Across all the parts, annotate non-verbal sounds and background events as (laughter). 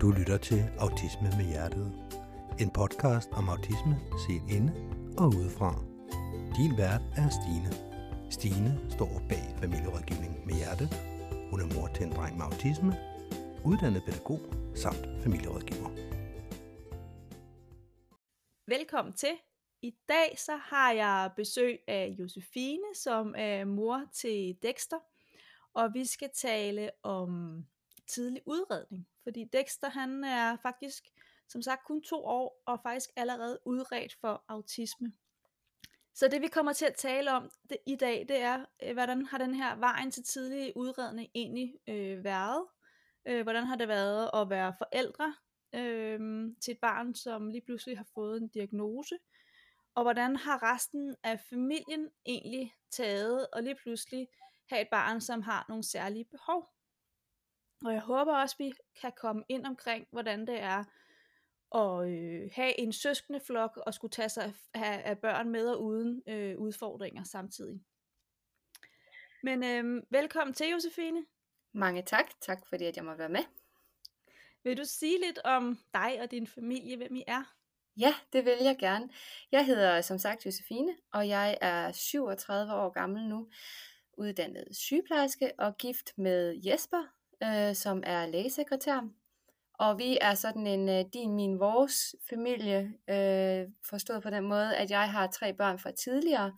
Du lytter til Autisme med Hjertet. En podcast om autisme set inde og udefra. Din vært er Stine. Stine står bag familierådgivning med hjerte. Hun er mor til en dreng med autisme, uddannet pædagog samt familierådgiver. Velkommen til. I dag så har jeg besøg af Josefine, som er mor til Dexter. Og vi skal tale om tidlig udredning. Fordi Dexter han er faktisk, som sagt, kun to år og faktisk allerede udredt for autisme. Så det vi kommer til at tale om det, i dag, det er, øh, hvordan har den her vejen til tidlig udredning egentlig øh, været? Øh, hvordan har det været at være forældre øh, til et barn, som lige pludselig har fået en diagnose? Og hvordan har resten af familien egentlig taget og lige pludselig have et barn, som har nogle særlige behov? Og jeg håber også, vi kan komme ind omkring, hvordan det er at øh, have en søskende flok og skulle tage sig af, af børn med og uden øh, udfordringer samtidig. Men øh, velkommen til, Josefine. Mange tak. Tak fordi, at jeg må være med. Vil du sige lidt om dig og din familie, hvem I er? Ja, det vil jeg gerne. Jeg hedder som sagt Josefine, og jeg er 37 år gammel nu, uddannet sygeplejerske og gift med Jesper, øh, som er lægesekretær. Og vi er sådan en øh, din, min, vores familie, øh, forstået på den måde, at jeg har tre børn fra tidligere.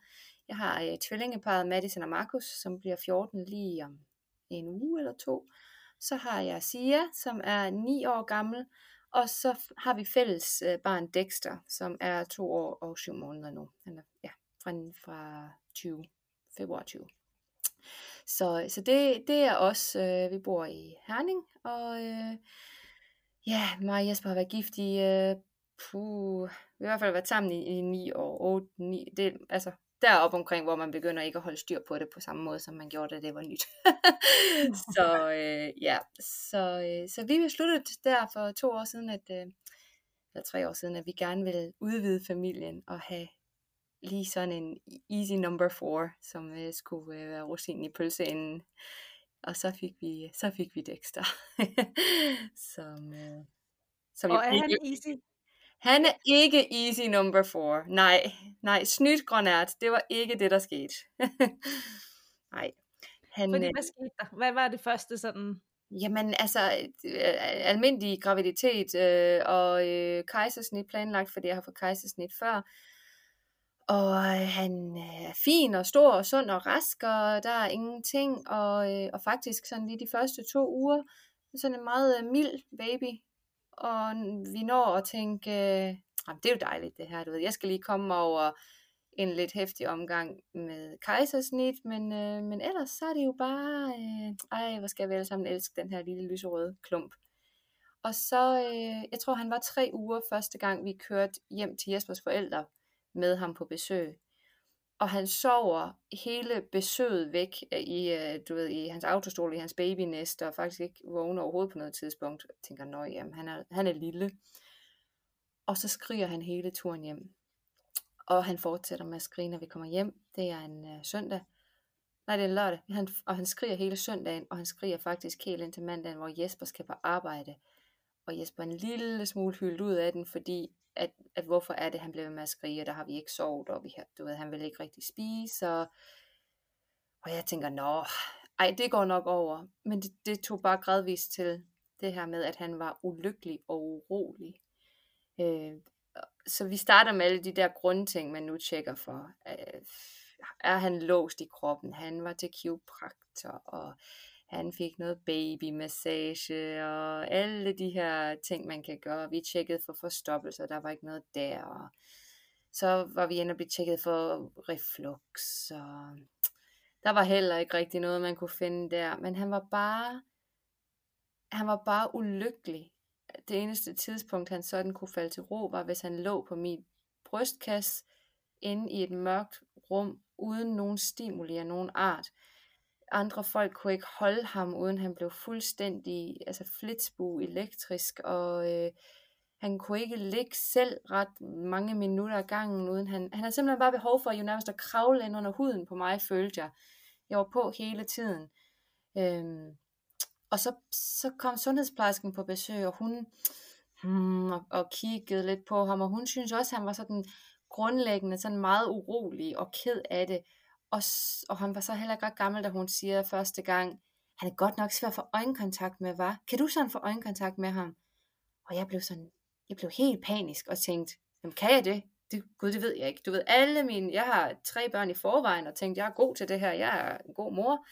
Jeg har øh, tvillingeparet Madison og Markus, som bliver 14 lige om en uge eller to. Så har jeg Sia, som er 9 år gammel, og så har vi fælles øh, barn Dexter, som er to år og syv måneder nu. Han er ja, fra, fra 20, februar 20. Så, så det, det er os. Øh, vi bor i Herning, og øh, ja, mig og Jesper har været gift i, øh, puh, vi har i hvert fald været sammen i, i 9 år, 8, 9, det, altså deroppe omkring, hvor man begynder ikke at holde styr på det på samme måde, som man gjorde, da det var nyt. (laughs) så øh, ja, så, øh, så vi besluttede der for to år siden, at, øh, eller tre år siden, at vi gerne ville udvide familien og have lige sådan en easy number four, som øh, skulle øh, være rosinen i pølseenden. Og så fik vi, så fik vi Dexter. (laughs) som, øh, som og er han easy? Han er ikke easy number four. Nej, nej, snydt grønært, det var ikke det, der skete. (laughs) nej. Han, Fordi, hvad skete der? Hvad var det første sådan? Jamen altså, øh, almindelig graviditet øh, og øh, kejsersnit planlagt, fordi jeg har fået kejsersnit før. Og øh, han øh, er fin og stor og sund og rask, og der er ingenting. Og, øh, og faktisk sådan lige de første to uger, sådan en meget øh, mild baby. Og vi når at tænke, øh, det er jo dejligt det her, du ved. Jeg skal lige komme over en lidt hæftig omgang med kejsersnit, men, øh, men ellers så er det jo bare, øh, ej, hvor skal vi alle sammen elske den her lille lyserøde klump. Og så, øh, jeg tror han var tre uger første gang, vi kørte hjem til Jespers forældre, med ham på besøg. Og han sover hele besøget væk øh, i, øh, du ved, i hans autostol, i hans babynest, og faktisk ikke vågner overhovedet på noget tidspunkt. Jeg tænker, nøj, jamen, han er, han er lille. Og så skriger han hele turen hjem. Og han fortsætter med at skrige, når vi kommer hjem. Det er en uh, søndag. Nej, det er en lørdag. Han, og han skriger hele søndagen, og han skriger faktisk helt ind til mandagen, hvor Jesper skal på arbejde. Og Jesper er en lille smule hyldt ud af den, fordi at, at hvorfor er det, han blev med at skrige, og der har vi ikke sovet, og vi har, du ved, han vil ikke rigtig spise, og, og jeg tænker, nå, ej, det går nok over. Men det, det tog bare gradvist til det her med, at han var ulykkelig og urolig. Øh, så vi starter med alle de der grundting, man nu tjekker for. Øh, er han låst i kroppen? Han var til kiropraktor, og han fik noget babymassage og alle de her ting, man kan gøre. Vi tjekkede for forstoppelser, der var ikke noget der. Og så var vi inde og blive tjekket for reflux, og der var heller ikke rigtig noget, man kunne finde der. Men han var bare, han var bare ulykkelig. Det eneste tidspunkt, han sådan kunne falde til ro, var, hvis han lå på min brystkasse inde i et mørkt rum, uden nogen stimuli af nogen art andre folk kunne ikke holde ham, uden han blev fuldstændig altså flitsbu elektrisk, og øh, han kunne ikke ligge selv ret mange minutter ad gangen, uden han, han havde simpelthen bare behov for jo nærmest at kravle ind under huden på mig, følte jeg. Jeg var på hele tiden. Øhm, Og så, så kom sundhedsplejersken på besøg, og hun hmm, og, og kiggede lidt på ham, og hun synes også, at han var sådan grundlæggende sådan meget urolig og ked af det. Og, og han var så heller ikke ret gammel, da hun siger første gang, han er godt nok svær at få øjenkontakt med, var. Kan du sådan få øjenkontakt med ham? Og jeg blev sådan, jeg blev helt panisk og tænkte, jamen kan jeg det? det? Gud, det ved jeg ikke. Du ved, alle mine, jeg har tre børn i forvejen, og tænkte, jeg er god til det her, jeg er en god mor.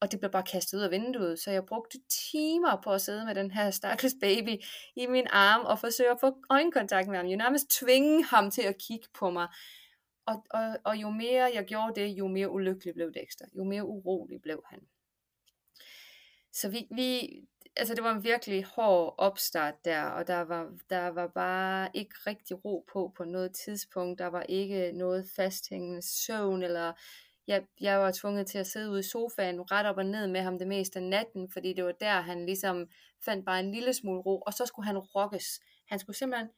Og det blev bare kastet ud af vinduet, så jeg brugte timer på at sidde med den her stakkels baby i min arm og forsøge at få øjenkontakt med ham. Jeg nærmest tvinge ham til at kigge på mig. Og, og, og jo mere jeg gjorde det, jo mere ulykkelig blev Dexter. Jo mere urolig blev han. Så vi, vi, altså det var en virkelig hård opstart der, og der var, der var bare ikke rigtig ro på på noget tidspunkt. Der var ikke noget fasthængende søvn, eller jeg, jeg var tvunget til at sidde ude i sofaen ret op og ned med ham det meste af natten, fordi det var der, han ligesom fandt bare en lille smule ro, og så skulle han rokkes. Han skulle simpelthen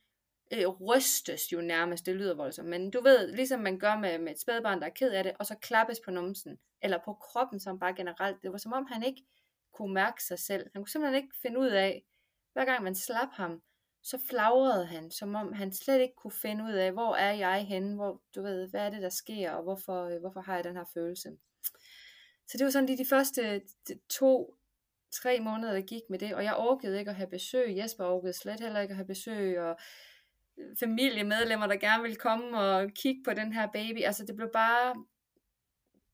øh, rystes jo nærmest, det lyder voldsomt, men du ved, ligesom man gør med, med et spædbarn, der er ked af det, og så klappes på numsen, eller på kroppen som bare generelt. Det var som om han ikke kunne mærke sig selv. Han kunne simpelthen ikke finde ud af, hver gang man slap ham, så flagrede han, som om han slet ikke kunne finde ud af, hvor er jeg henne, hvor, du ved, hvad er det, der sker, og hvorfor, øh, hvorfor har jeg den her følelse. Så det var sådan lige de første to, tre måneder, der gik med det, og jeg orkede ikke at have besøg. Jesper orkede slet heller ikke at have besøg, og familiemedlemmer, der gerne ville komme og kigge på den her baby. Altså det blev bare,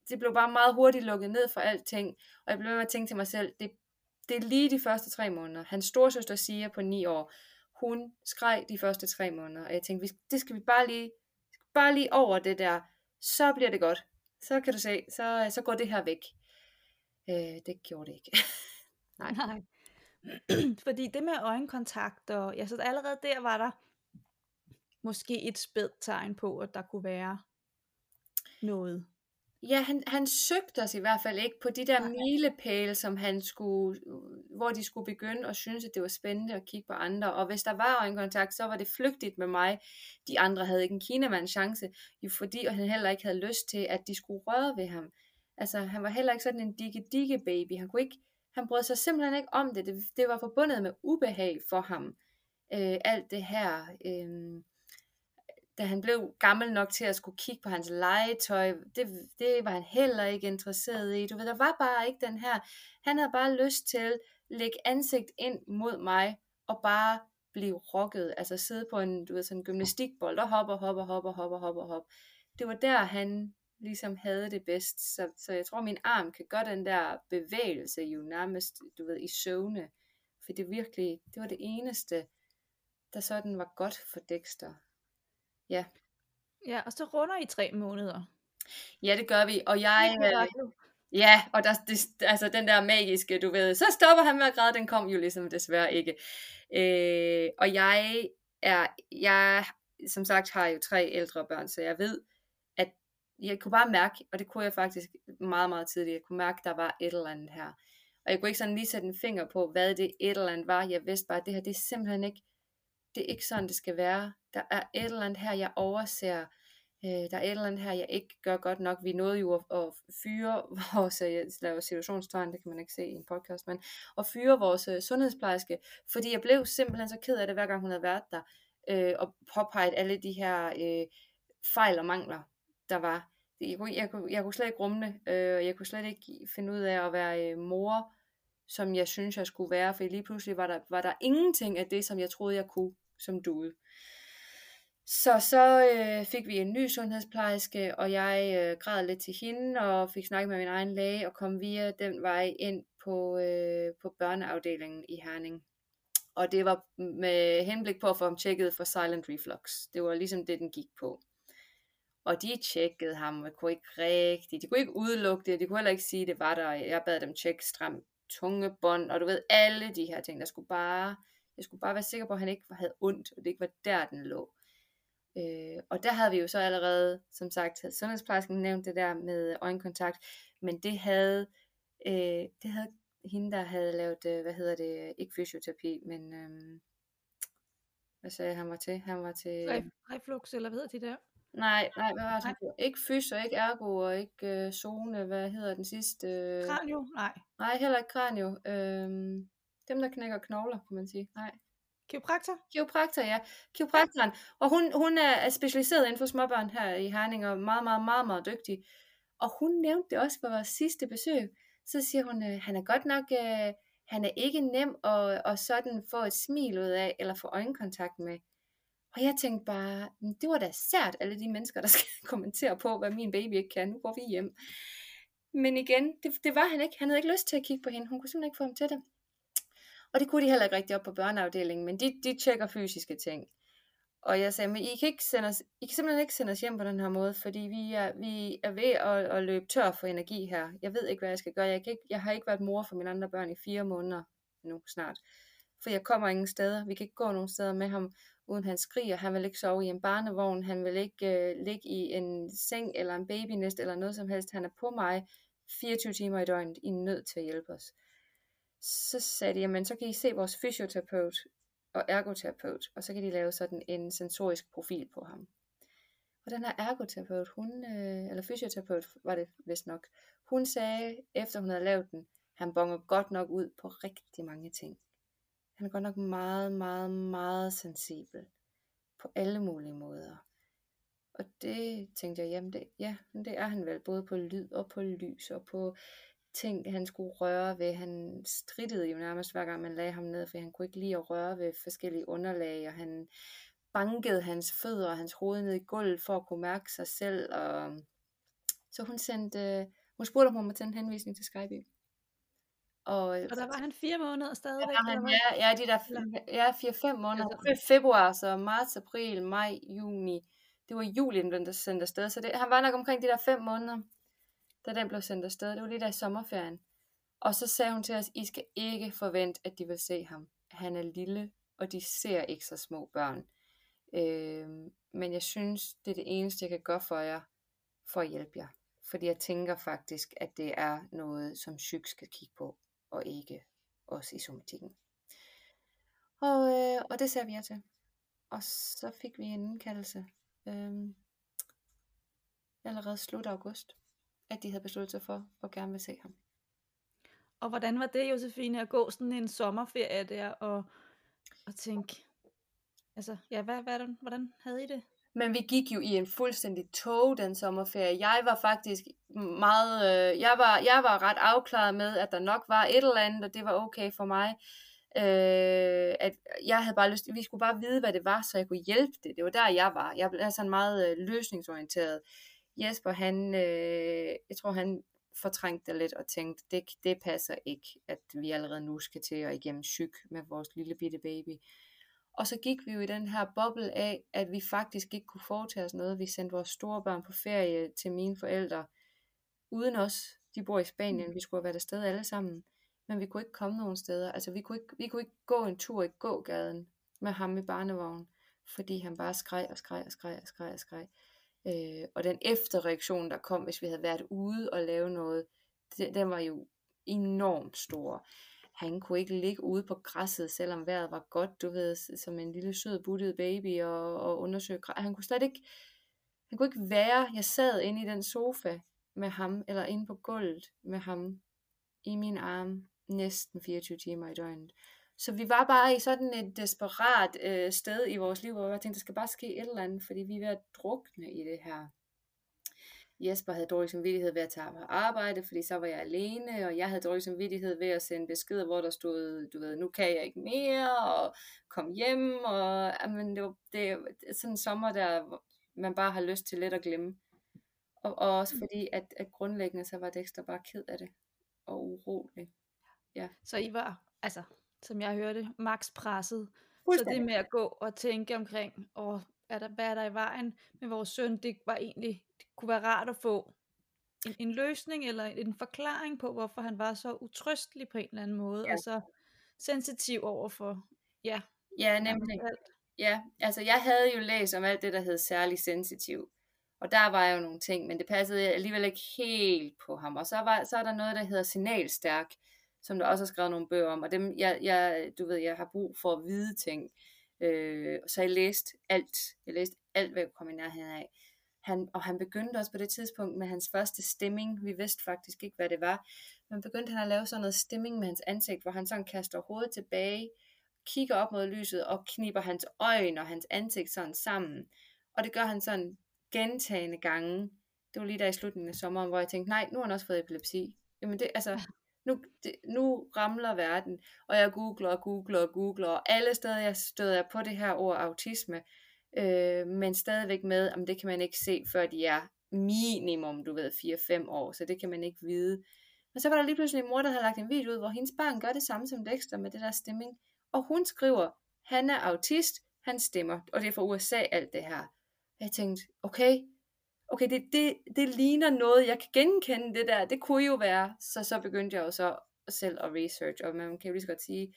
det blev bare meget hurtigt lukket ned for alting, og jeg blev med at tænke til mig selv, det, det er lige de første tre måneder. Hans storsøster siger på ni år, hun skreg de første tre måneder, og jeg tænkte, det skal vi bare lige, bare lige over det der, så bliver det godt. Så kan du se, så, så går det her væk. Øh, det gjorde det ikke. (laughs) Nej. Nej. (clears throat) Fordi det med øjenkontakt, og ja, så allerede der var der måske et spædt tegn på, at der kunne være noget. Ja, han, han søgte os i hvert fald ikke på de der milepæle, som han skulle, hvor de skulle begynde at synes, at det var spændende at kigge på andre. Og hvis der var øjenkontakt, så var det flygtigt med mig. De andre havde ikke en kinamand chance, jo fordi han heller ikke havde lyst til, at de skulle røre ved ham. Altså, han var heller ikke sådan en digge digge baby. Han kunne ikke, han brød sig simpelthen ikke om det. Det, det var forbundet med ubehag for ham. Øh, alt det her. Øh, da han blev gammel nok til at skulle kigge på hans legetøj, det, det var han heller ikke interesseret i. Du ved, der var bare ikke den her, han havde bare lyst til at lægge ansigt ind mod mig, og bare blive rokket, altså sidde på en, du ved, sådan en gymnastikbold, og hoppe, hoppe, hoppe, hoppe, hoppe, hoppe. Det var der, han ligesom havde det bedst, så, så jeg tror, min arm kan gøre den der bevægelse jo nærmest, du ved, i søvne, for det virkelig, det var det eneste, der sådan var godt for Dexter. Ja. Ja, og så runder I tre måneder. Ja, det gør vi. Og jeg... Øh, ja, og der, det, altså den der magiske, du ved, så stopper han med at græde, den kom jo ligesom desværre ikke. Øh, og jeg er, jeg som sagt har jo tre ældre børn, så jeg ved, at jeg kunne bare mærke, og det kunne jeg faktisk meget, meget tidligt, jeg kunne mærke, at der var et eller andet her. Og jeg kunne ikke sådan lige sætte en finger på, hvad det et eller andet var. Jeg vidste bare, at det her, det er simpelthen ikke, det er ikke sådan, det skal være. Der er et eller andet her, jeg overser. Øh, der er et eller andet her, jeg ikke gør godt nok. Vi nåede jo at, at fyre (laughs) vores, øh, jeg laver situationstegn, det kan man ikke se i en podcast, men at fyre vores øh, sundhedsplejerske, fordi jeg blev simpelthen så ked af det, hver gang hun havde været der, øh, og påpeget alle de her øh, fejl og mangler, der var. Jeg kunne, jeg, kunne, jeg kunne slet ikke rumme det, øh, jeg kunne slet ikke finde ud af at være øh, mor, som jeg synes, jeg skulle være, for lige pludselig var der, var der ingenting af det, som jeg troede, jeg kunne som dude. Så så øh, fik vi en ny sundhedsplejerske, og jeg øh, græd lidt til hende, og fik snakket med min egen læge, og kom via den vej ind på, øh, på børneafdelingen i Herning. Og det var med henblik på at få ham tjekket for silent reflux. Det var ligesom det, den gik på. Og de tjekkede ham, og kunne ikke rigtigt. de kunne ikke udelukke det, de kunne heller ikke sige, at det var der. Jeg bad dem tjekke stram tungebånd, og du ved, alle de her ting, der skulle bare, jeg skulle bare være sikker på, at han ikke havde ondt, og det ikke var der, den lå. Øh, og der havde vi jo så allerede, som sagt, havde sundhedsplejersken nævnt det der med øjenkontakt, men det havde, øh, det havde hende, der havde lavet, øh, hvad hedder det, ikke fysioterapi, men øh, hvad sagde han var til? Han var til... Reflux, eller hvad hedder det der? Nej, nej, hvad var det? gjorde? Ikke fys og ikke ergo og ikke øh, zone. Hvad hedder den sidste? Øh... Kranio? Nej. Nej, heller ikke kranio. Øhm, dem, der knækker knogler, kan man sige. Nej. Kiropraktor? Kiropraktor, ja. Kiropraktoren. Og hun, hun er er specialiseret inden for småbørn her i Herning, og meget, meget, meget, meget dygtig. Og hun nævnte det også på vores sidste besøg. Så siger hun, øh, han er godt nok, øh, han er ikke nem at, at sådan få et smil ud af, eller få øjenkontakt med. Og jeg tænkte bare, det var da sært, alle de mennesker, der (laughs) skal kommentere på, hvad min baby ikke kan. Nu går vi hjem. Men igen, det, det var han ikke. Han havde ikke lyst til at kigge på hende. Hun kunne simpelthen ikke få ham til det. Og det kunne de heller ikke rigtig op på børneafdelingen, men de, de tjekker fysiske ting. Og jeg sagde, men I kan, ikke sende os, I kan simpelthen ikke sende os hjem på den her måde, fordi vi er, vi er ved at, at løbe tør for energi her. Jeg ved ikke, hvad jeg skal gøre. Jeg, kan ikke, jeg har ikke været mor for mine andre børn i fire måneder nu snart. For jeg kommer ingen steder. Vi kan ikke gå nogen steder med ham, uden han skriger. Han vil ikke sove i en barnevogn. Han vil ikke øh, ligge i en seng eller en babynest eller noget som helst. Han er på mig 24 timer i døgnet. I er nødt til at hjælpe os. Så sagde de, jamen så kan I se vores fysioterapeut og ergoterapeut, og så kan de lave sådan en sensorisk profil på ham. Og den her ergoterapeut, hun, øh, eller fysioterapeut var det vist nok, hun sagde, efter hun havde lavet den, han bonger godt nok ud på rigtig mange ting. Han er godt nok meget, meget, meget sensibel på alle mulige måder. Og det tænkte jeg, jamen det, ja, men det er han vel, både på lyd og på lys og på ting, han skulle røre ved. Han strittede jo nærmest hver gang man lagde ham ned, for han kunne ikke lide at røre ved forskellige underlag, og han bankede hans fødder og hans hoved ned i gulvet for at kunne mærke sig selv. Og... Så hun sendte, hun spurgte, om hun måtte sende henvisning til Skype. Og, Og der var han fire måneder stadigvæk? der var han, ja, ja, de der ja, 4-5 måneder. Altså- februar, så marts, april, maj, juni. Det var juli, den blev sendt afsted. Så det, han var nok omkring de der 5 måneder, da den blev sendt afsted. Det var lige der i sommerferien. Og så sagde hun til os, I skal ikke forvente, at de vil se ham. Han er lille, og de ser ikke så små børn. Øh, men jeg synes, det er det eneste, jeg kan gøre for jer, for at hjælpe jer. Fordi jeg tænker faktisk, at det er noget, som psyk skal kigge på, og ikke os i somatikken. Og, øh, og det ser vi jer til. Og så fik vi en indkaldelse øh, allerede slut august, at de havde besluttet sig for at gerne vil se ham. Og hvordan var det, Josefine, at gå sådan en sommerferie der og, og tænke, altså, ja, hvad, hvad, hvordan havde I det? Men vi gik jo i en fuldstændig tog den sommerferie. Jeg var faktisk meget, øh, jeg, var, jeg var ret afklaret med, at der nok var et eller andet, og det var okay for mig. Øh, at jeg havde bare lyst, vi skulle bare vide, hvad det var, så jeg kunne hjælpe det. Det var der, jeg var. Jeg er sådan meget øh, løsningsorienteret. Jesper, han, øh, jeg tror, han fortrængte det lidt og tænkte, det, det passer ikke, at vi allerede nu skal til at igennem syg med vores lille bitte baby. Og så gik vi jo i den her boble af, at vi faktisk ikke kunne foretage os noget. Vi sendte vores store børn på ferie til mine forældre, uden os. De bor i Spanien, vi skulle have været afsted alle sammen. Men vi kunne ikke komme nogen steder. Altså vi kunne ikke, vi kunne ikke gå en tur i gågaden med ham i barnevogn, fordi han bare skreg og skreg og skreg og skreg og skreg. Øh, og den efterreaktion, der kom, hvis vi havde været ude og lave noget, det, den var jo enormt stor. Han kunne ikke ligge ude på græsset, selvom vejret var godt, du ved, som en lille sød buttet baby og, og undersøge græs. Han kunne slet ikke, han kunne ikke være, jeg sad inde i den sofa med ham, eller inde på gulvet med ham, i min arm, næsten 24 timer i døgnet. Så vi var bare i sådan et desperat øh, sted i vores liv, hvor jeg tænkte, der skal bare ske et eller andet, fordi vi er ved at drukne i det her. Jesper havde dårlig samvittighed ved at tage på arbejde, fordi så var jeg alene, og jeg havde dårlig samvittighed ved at sende beskeder, hvor der stod, du ved, nu kan jeg ikke mere, og kom hjem, og jamen, det, var, det er sådan en sommer, der man bare har lyst til lidt at glemme. Og, og også fordi, at, at grundlæggende så var Dexter bare ked af det, og urolig. Så I var, altså, som jeg hørte, max presset. Så det med at gå og tænke omkring, og er der, hvad er der i vejen med vores søn, det var egentlig, kunne være rart at få en, en løsning eller en forklaring på, hvorfor han var så utrøstelig på en eller anden måde, Ja. og så sensitiv over for, ja, Ja, nemlig. alt. Ja, altså jeg havde jo læst om alt det, der hed særlig sensitiv. Og der var jo nogle ting, men det passede alligevel ikke helt på ham. Og så, var, så er der noget, der hedder signalstærk, som der også har skrevet nogle bøger om. Og dem, jeg, jeg, du ved, jeg har brug for at vide ting. Øh, så jeg læste alt. Jeg læste alt, hvad jeg kom i nærheden af. Han, og han begyndte også på det tidspunkt med hans første stemming. Vi vidste faktisk ikke, hvad det var. Men begyndte han at lave sådan noget stemming med hans ansigt, hvor han sådan kaster hovedet tilbage, kigger op mod lyset og kniber hans øjne og hans ansigt sådan sammen. Og det gør han sådan gentagende gange. Det var lige der i slutningen af sommeren, hvor jeg tænkte, nej, nu har han også fået epilepsi. Jamen det, altså, (laughs) nu, det, nu ramler verden, og jeg googler og googler og googler, og alle steder jeg støder jeg på det her ord autisme, øh, men stadigvæk med, om det kan man ikke se, før de er minimum, du ved, 4-5 år, så det kan man ikke vide. Men så var der lige pludselig en mor, der havde lagt en video ud, hvor hendes barn gør det samme som Dexter med det der stemming, og hun skriver, han er autist, han stemmer, og det er fra USA alt det her. Jeg tænkte, okay, okay, det, det, det ligner noget, jeg kan genkende det der, det kunne jo være. Så så begyndte jeg jo så selv at research, og man kan jo lige så godt sige,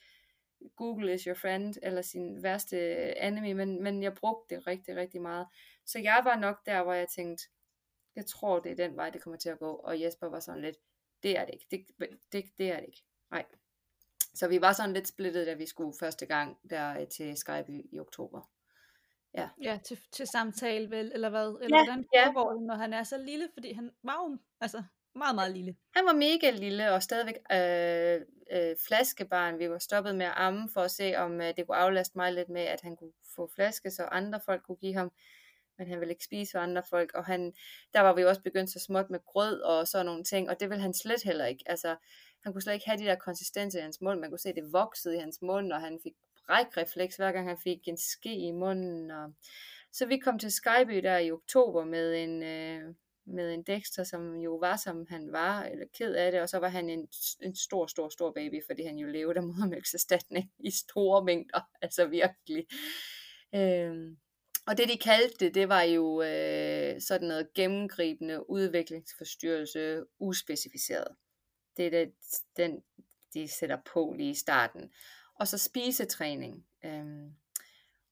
Google is your friend, eller sin værste enemy, men, men jeg brugte det rigtig, rigtig meget. Så jeg var nok der, hvor jeg tænkte, jeg tror, det er den vej, det kommer til at gå, og Jesper var sådan lidt, det er det ikke, det, det, det er det ikke, nej. Så vi var sådan lidt splittet, da vi skulle første gang der til Skype i oktober. Ja, ja til, til samtale vel, eller hvad? Eller ja, hvordan foregår ja. det, når han er så lille? Fordi han var jo altså, meget, meget lille. Han var mega lille, og stadigvæk øh, øh, flaskebarn. Vi var stoppet med at amme, for at se, om øh, det kunne aflaste mig lidt med, at han kunne få flaske, så andre folk kunne give ham men han ville ikke spise for andre folk, og han, der var vi også begyndt så småt med grød og sådan nogle ting, og det ville han slet heller ikke. Altså, han kunne slet ikke have de der konsistenser i hans mund, man kunne se, at det voksede i hans mund, og han fik brækrefleks, hver gang han fik en ske i munden. Og... Så vi kom til Skyby der i oktober med en, øh, med en Dexter, som jo var, som han var, eller ked af det, og så var han en, en stor, stor, stor baby, fordi han jo levede af modermælkserstatning i store mængder, (laughs) altså virkelig. Øhm, og det de kaldte det, det var jo øh, sådan noget gennemgribende udviklingsforstyrrelse, uspecificeret. Det er det, den, de sætter på lige i starten og så spisetræning. Øhm,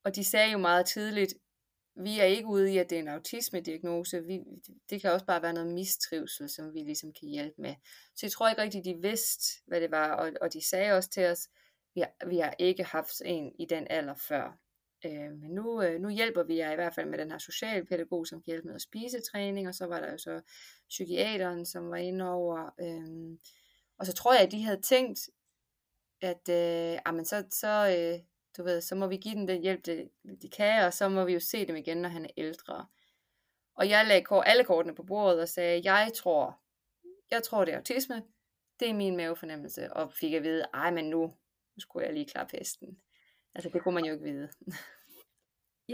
og de sagde jo meget tidligt, vi er ikke ude i, at det er en autisme-diagnose. Vi, det kan også bare være noget mistrivsel, som vi ligesom kan hjælpe med. Så jeg tror ikke rigtig, de vidste, hvad det var. Og, og de sagde også til os, vi har, vi har ikke haft en i den alder før. Øh, men nu, øh, nu hjælper vi jer i hvert fald med den her socialpædagog, som kan hjælpe med at spisetræning. Og så var der jo så psykiateren, som var inde over. Øh, og så tror jeg, at de havde tænkt, at øh, jamen, så, så, øh, du ved, så må vi give dem den hjælp, de, de kan, og så må vi jo se dem igen, når han er ældre. Og jeg lagde alle kortene på bordet og sagde, jeg tror, jeg tror det er autisme, det er min mavefornemmelse, og fik at vide, ej, men nu, nu skulle jeg lige klare pesten. Altså, det kunne man jo ikke vide. (laughs)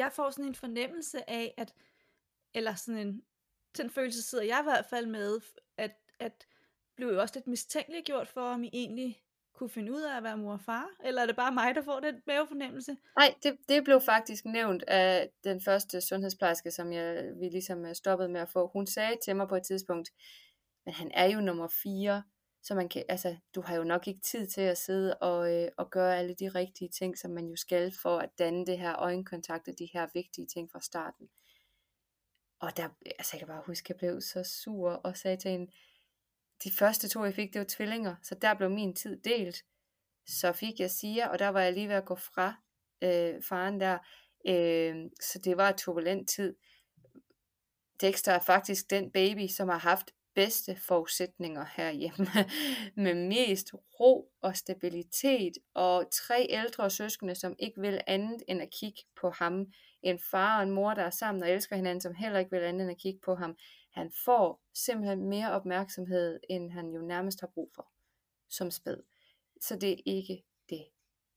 jeg får sådan en fornemmelse af, at, eller sådan en, den følelse sidder jeg i hvert fald med, at, at blev jo også lidt mistænkeligt gjort for, om I egentlig kunne finde ud af at være mor og far? Eller er det bare mig, der får den mavefornemmelse? Nej, det, det blev faktisk nævnt af den første sundhedsplejerske, som jeg, vi ligesom øh, stoppede med at få. Hun sagde til mig på et tidspunkt, men han er jo nummer fire, så man kan, altså, du har jo nok ikke tid til at sidde og, øh, og gøre alle de rigtige ting, som man jo skal for at danne det her øjenkontakt og de her vigtige ting fra starten. Og der, altså jeg kan bare huske, at jeg blev så sur og sagde til hende, de første to, jeg fik, det var tvillinger, så der blev min tid delt. Så fik jeg siger, og der var jeg lige ved at gå fra øh, faren der. Øh, så det var en turbulent tid. Dexter er faktisk den baby, som har haft bedste forudsætninger herhjemme, (laughs) med mest ro og stabilitet, og tre ældre søskende, som ikke vil andet end at kigge på ham, en far og en mor, der er sammen og elsker hinanden, som heller ikke vil andet end at kigge på ham han får simpelthen mere opmærksomhed, end han jo nærmest har brug for som spæd. Så det er ikke det.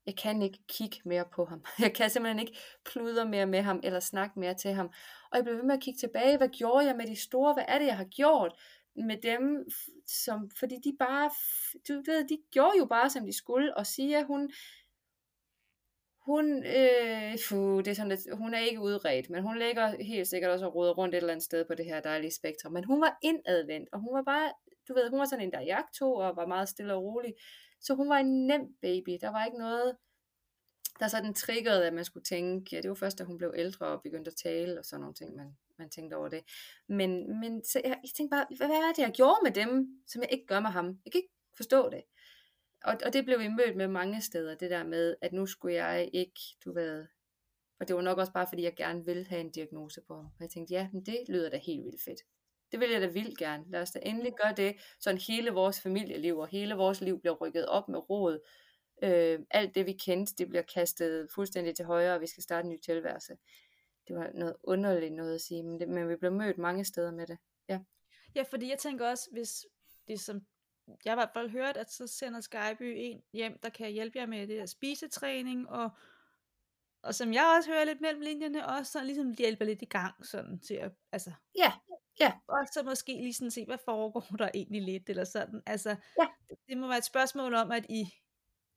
Jeg kan ikke kigge mere på ham. (laughs) Jeg kan simpelthen ikke pludre mere med ham, eller snakke mere til ham. Og jeg blev ved med at kigge tilbage, hvad gjorde jeg med de store? Hvad er det, jeg har gjort med dem? Som, fordi de bare, du ved, de gjorde jo bare, som de skulle. Og siger, hun hun, øh, fuh, det er sådan lidt, hun er ikke udredt, men hun ligger helt sikkert også og roder rundt et eller andet sted på det her dejlige spektrum. Men hun var indadvendt, og hun var bare, du ved, hun var sådan en, der jagtog og var meget stille og rolig. Så hun var en nem baby. Der var ikke noget, der sådan triggerede, at man skulle tænke, ja, det var først, da hun blev ældre og begyndte at tale og sådan nogle ting, man, man tænkte over det. Men, men så jeg, jeg tænkte bare, hvad er det, jeg gjorde med dem, som jeg ikke gør med ham? Jeg kan ikke forstå det og, og det blev vi mødt med mange steder, det der med, at nu skulle jeg ikke, du ved, Og det var nok også bare, fordi jeg gerne ville have en diagnose på. Og jeg tænkte, ja, men det lyder da helt vildt fedt. Det vil jeg da vildt gerne. Lad os da endelig gøre det, så hele vores familieliv og hele vores liv bliver rykket op med råd. Øh, alt det vi kendte, det bliver kastet fuldstændig til højre, og vi skal starte en ny tilværelse. Det var noget underligt noget at sige, men, det, men vi blev mødt mange steder med det. Ja. Ja, fordi jeg tænker også, hvis det som jeg har i hvert fald hørt, at så sender Skyby en hjem, der kan hjælpe jer med det der spisetræning, og, og som jeg også hører lidt mellem linjerne, også sådan ligesom hjælper lidt i gang, sådan til at, altså, Ja, ja, og så måske lige sådan se, hvad foregår (laughs) der egentlig lidt, eller sådan, altså, Ja. det, det må være et spørgsmål om, at I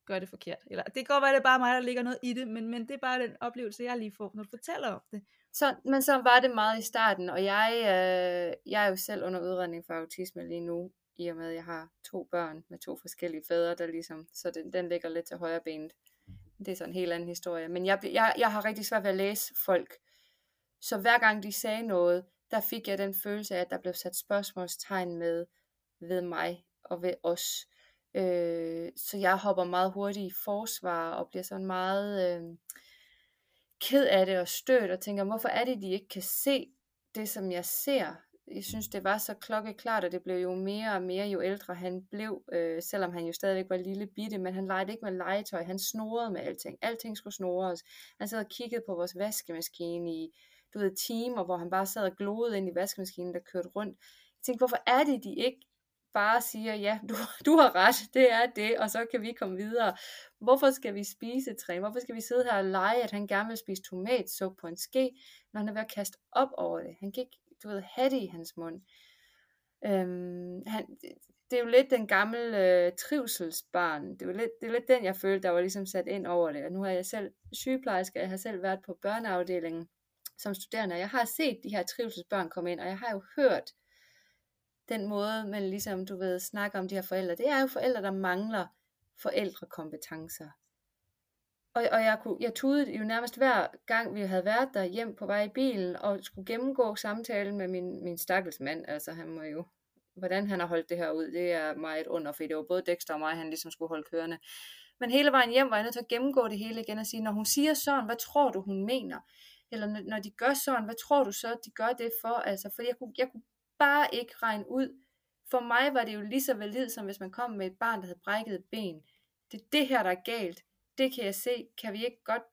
gør det forkert, eller det kan godt være, at det er bare mig, der ligger noget i det, men, men det er bare den oplevelse, jeg lige får, når du fortæller om det. så, men så var det meget i starten, og jeg, øh, jeg er jo selv under udredning for autisme lige nu, i og med at jeg har to børn med to forskellige fædre, der ligesom, så den, den ligger lidt til højre benet. Det er sådan en helt anden historie. Men jeg, jeg, jeg har rigtig svært ved at læse folk. Så hver gang de sagde noget, der fik jeg den følelse af, at der blev sat spørgsmålstegn med ved mig og ved os. Øh, så jeg hopper meget hurtigt i forsvar og bliver sådan meget øh, ked af det og stødt og tænker, hvorfor er det, de ikke kan se det, som jeg ser? Jeg synes, det var så klokkeklart, og det blev jo mere og mere, jo ældre han blev, øh, selvom han jo stadigvæk var lille bitte, men han legede ikke med legetøj, han snorede med alting. Alting skulle snores. Han sad og kiggede på vores vaskemaskine i, du ved, timer, hvor han bare sad og gloede ind i vaskemaskinen, der kørte rundt. Jeg tænkte, hvorfor er det, de ikke bare siger, ja, du, du har ret, det er det, og så kan vi komme videre. Hvorfor skal vi spise træ? Hvorfor skal vi sidde her og lege, at han gerne vil spise tomatsuppe på en ske, når han er ved at kaste op over det? Han kan ikke, du ved, have det i hans mund. Øhm, han, det er jo lidt den gamle øh, trivselsbarn. Det er jo lidt, det er lidt den, jeg følte, der var ligesom sat ind over det. Og nu er jeg selv sygeplejerske, jeg har selv været på børneafdelingen som studerende. Jeg har set de her trivselsbørn komme ind, og jeg har jo hørt den måde, man ligesom, du ved, snakker om de her forældre. Det er jo forældre, der mangler forældrekompetencer. Og, og jeg, kunne, jeg tudede jo nærmest hver gang, vi havde været der hjem på vej i bilen, og skulle gennemgå samtalen med min, min stakkels mand. Altså han må jo, hvordan han har holdt det her ud, det er meget under, for det var både Dexter og mig, han ligesom skulle holde kørende. Men hele vejen hjem var jeg nødt til at gennemgå det hele igen og sige, når hun siger sådan, hvad tror du, hun mener? Eller når- de gør sådan, hvad tror du så, de gør det for? Altså, for jeg kunne, jeg kunne bare ikke regne ud. For mig var det jo lige så valid, som hvis man kom med et barn, der havde brækket et ben. Det er det her, der er galt. Det kan jeg se. Kan vi ikke godt...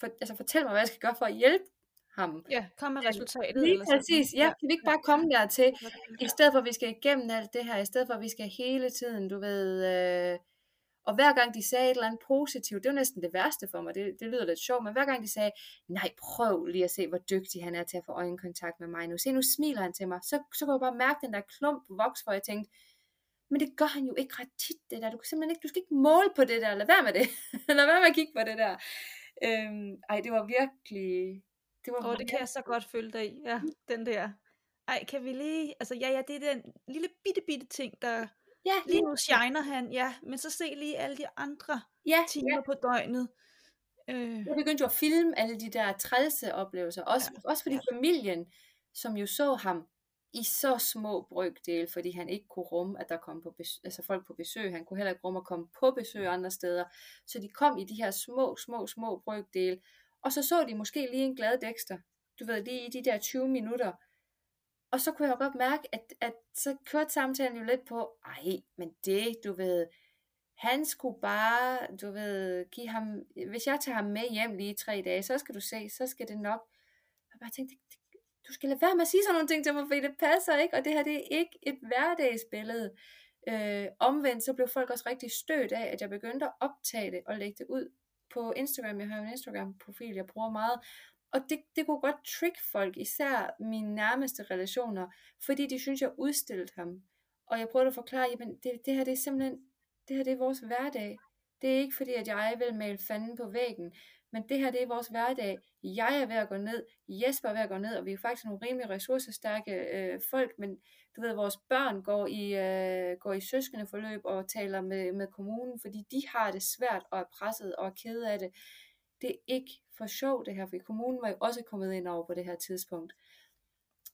For, altså, fortæl mig, hvad jeg skal gøre for at hjælpe ham. Ja, kom med resultatet. Lige eller præcis. Ja, kan vi ikke bare komme dertil? I stedet for, at vi skal igennem alt det her, i stedet for, at vi skal hele tiden, du ved, øh, og hver gang de sagde et eller andet positivt, det var næsten det værste for mig, det, det lyder lidt sjovt, men hver gang de sagde, nej, prøv lige at se, hvor dygtig han er til at få øjenkontakt med mig nu, se, nu smiler han til mig, så, så kunne jeg bare mærke den der klump vokse, hvor jeg tænkte, men det gør han jo ikke ret tit, det der, du kan simpelthen ikke, du skal ikke måle på det der, lad være med det, (laughs) lad være med at kigge på det der. Øhm, ej, det var virkelig, det var Åh, det kan jeg så godt følge dig i. Ja, den der. Ej, kan vi lige... Altså, ja, ja, det er den lille bitte, bitte ting, der... ja, Lige nu shiner han, ja. Men så se lige alle de andre ja, timer ja. på døgnet. Øh, Jeg begyndte jo at filme alle de der trælse oplevelser, også, ja. også fordi Ja. familien, som jo så ham i så små brøkdele, fordi han ikke kunne rumme, at der kom på besøg, altså folk på besøg. Han kunne heller ikke rumme at komme på besøg andre steder. Så de kom i de her små, små, små brøkdele. Og så så de måske lige en glad Dexter. Du ved, lige i de der 20 minutter. Og så kunne jeg jo godt mærke, at, at så kørte samtalen jo lidt på, ej, men det, du ved, han skulle bare, du ved, give ham, hvis jeg tager ham med hjem lige i tre dage, så skal du se, så skal det nok. Jeg bare tænkte, "Det- du skal lade være med at sige sådan nogle ting til mig, fordi det passer ikke, og det her det er ikke et hverdagsbillede. Øh, omvendt så blev folk også rigtig stødt af, at jeg begyndte at optage det og lægge det ud på Instagram. Jeg har jo en Instagram-profil, jeg bruger meget. Og det, det kunne godt trick folk, især mine nærmeste relationer, fordi de synes, jeg udstillede ham. Og jeg prøvede at forklare, jamen det, det her det er simpelthen, det her det er vores hverdag. Det er ikke fordi, at jeg vil male fanden på væggen, men det her det er vores hverdag. Jeg er ved at gå ned, Jesper er ved at gå ned, og vi er faktisk nogle rimelig ressourcestærke øh, folk, men du ved, vores børn går i, øh, går i søskende forløb og taler med, med kommunen, fordi de har det svært og er presset og er kede af det. Det er ikke for sjov det her, for kommunen var jo også kommet ind over på det her tidspunkt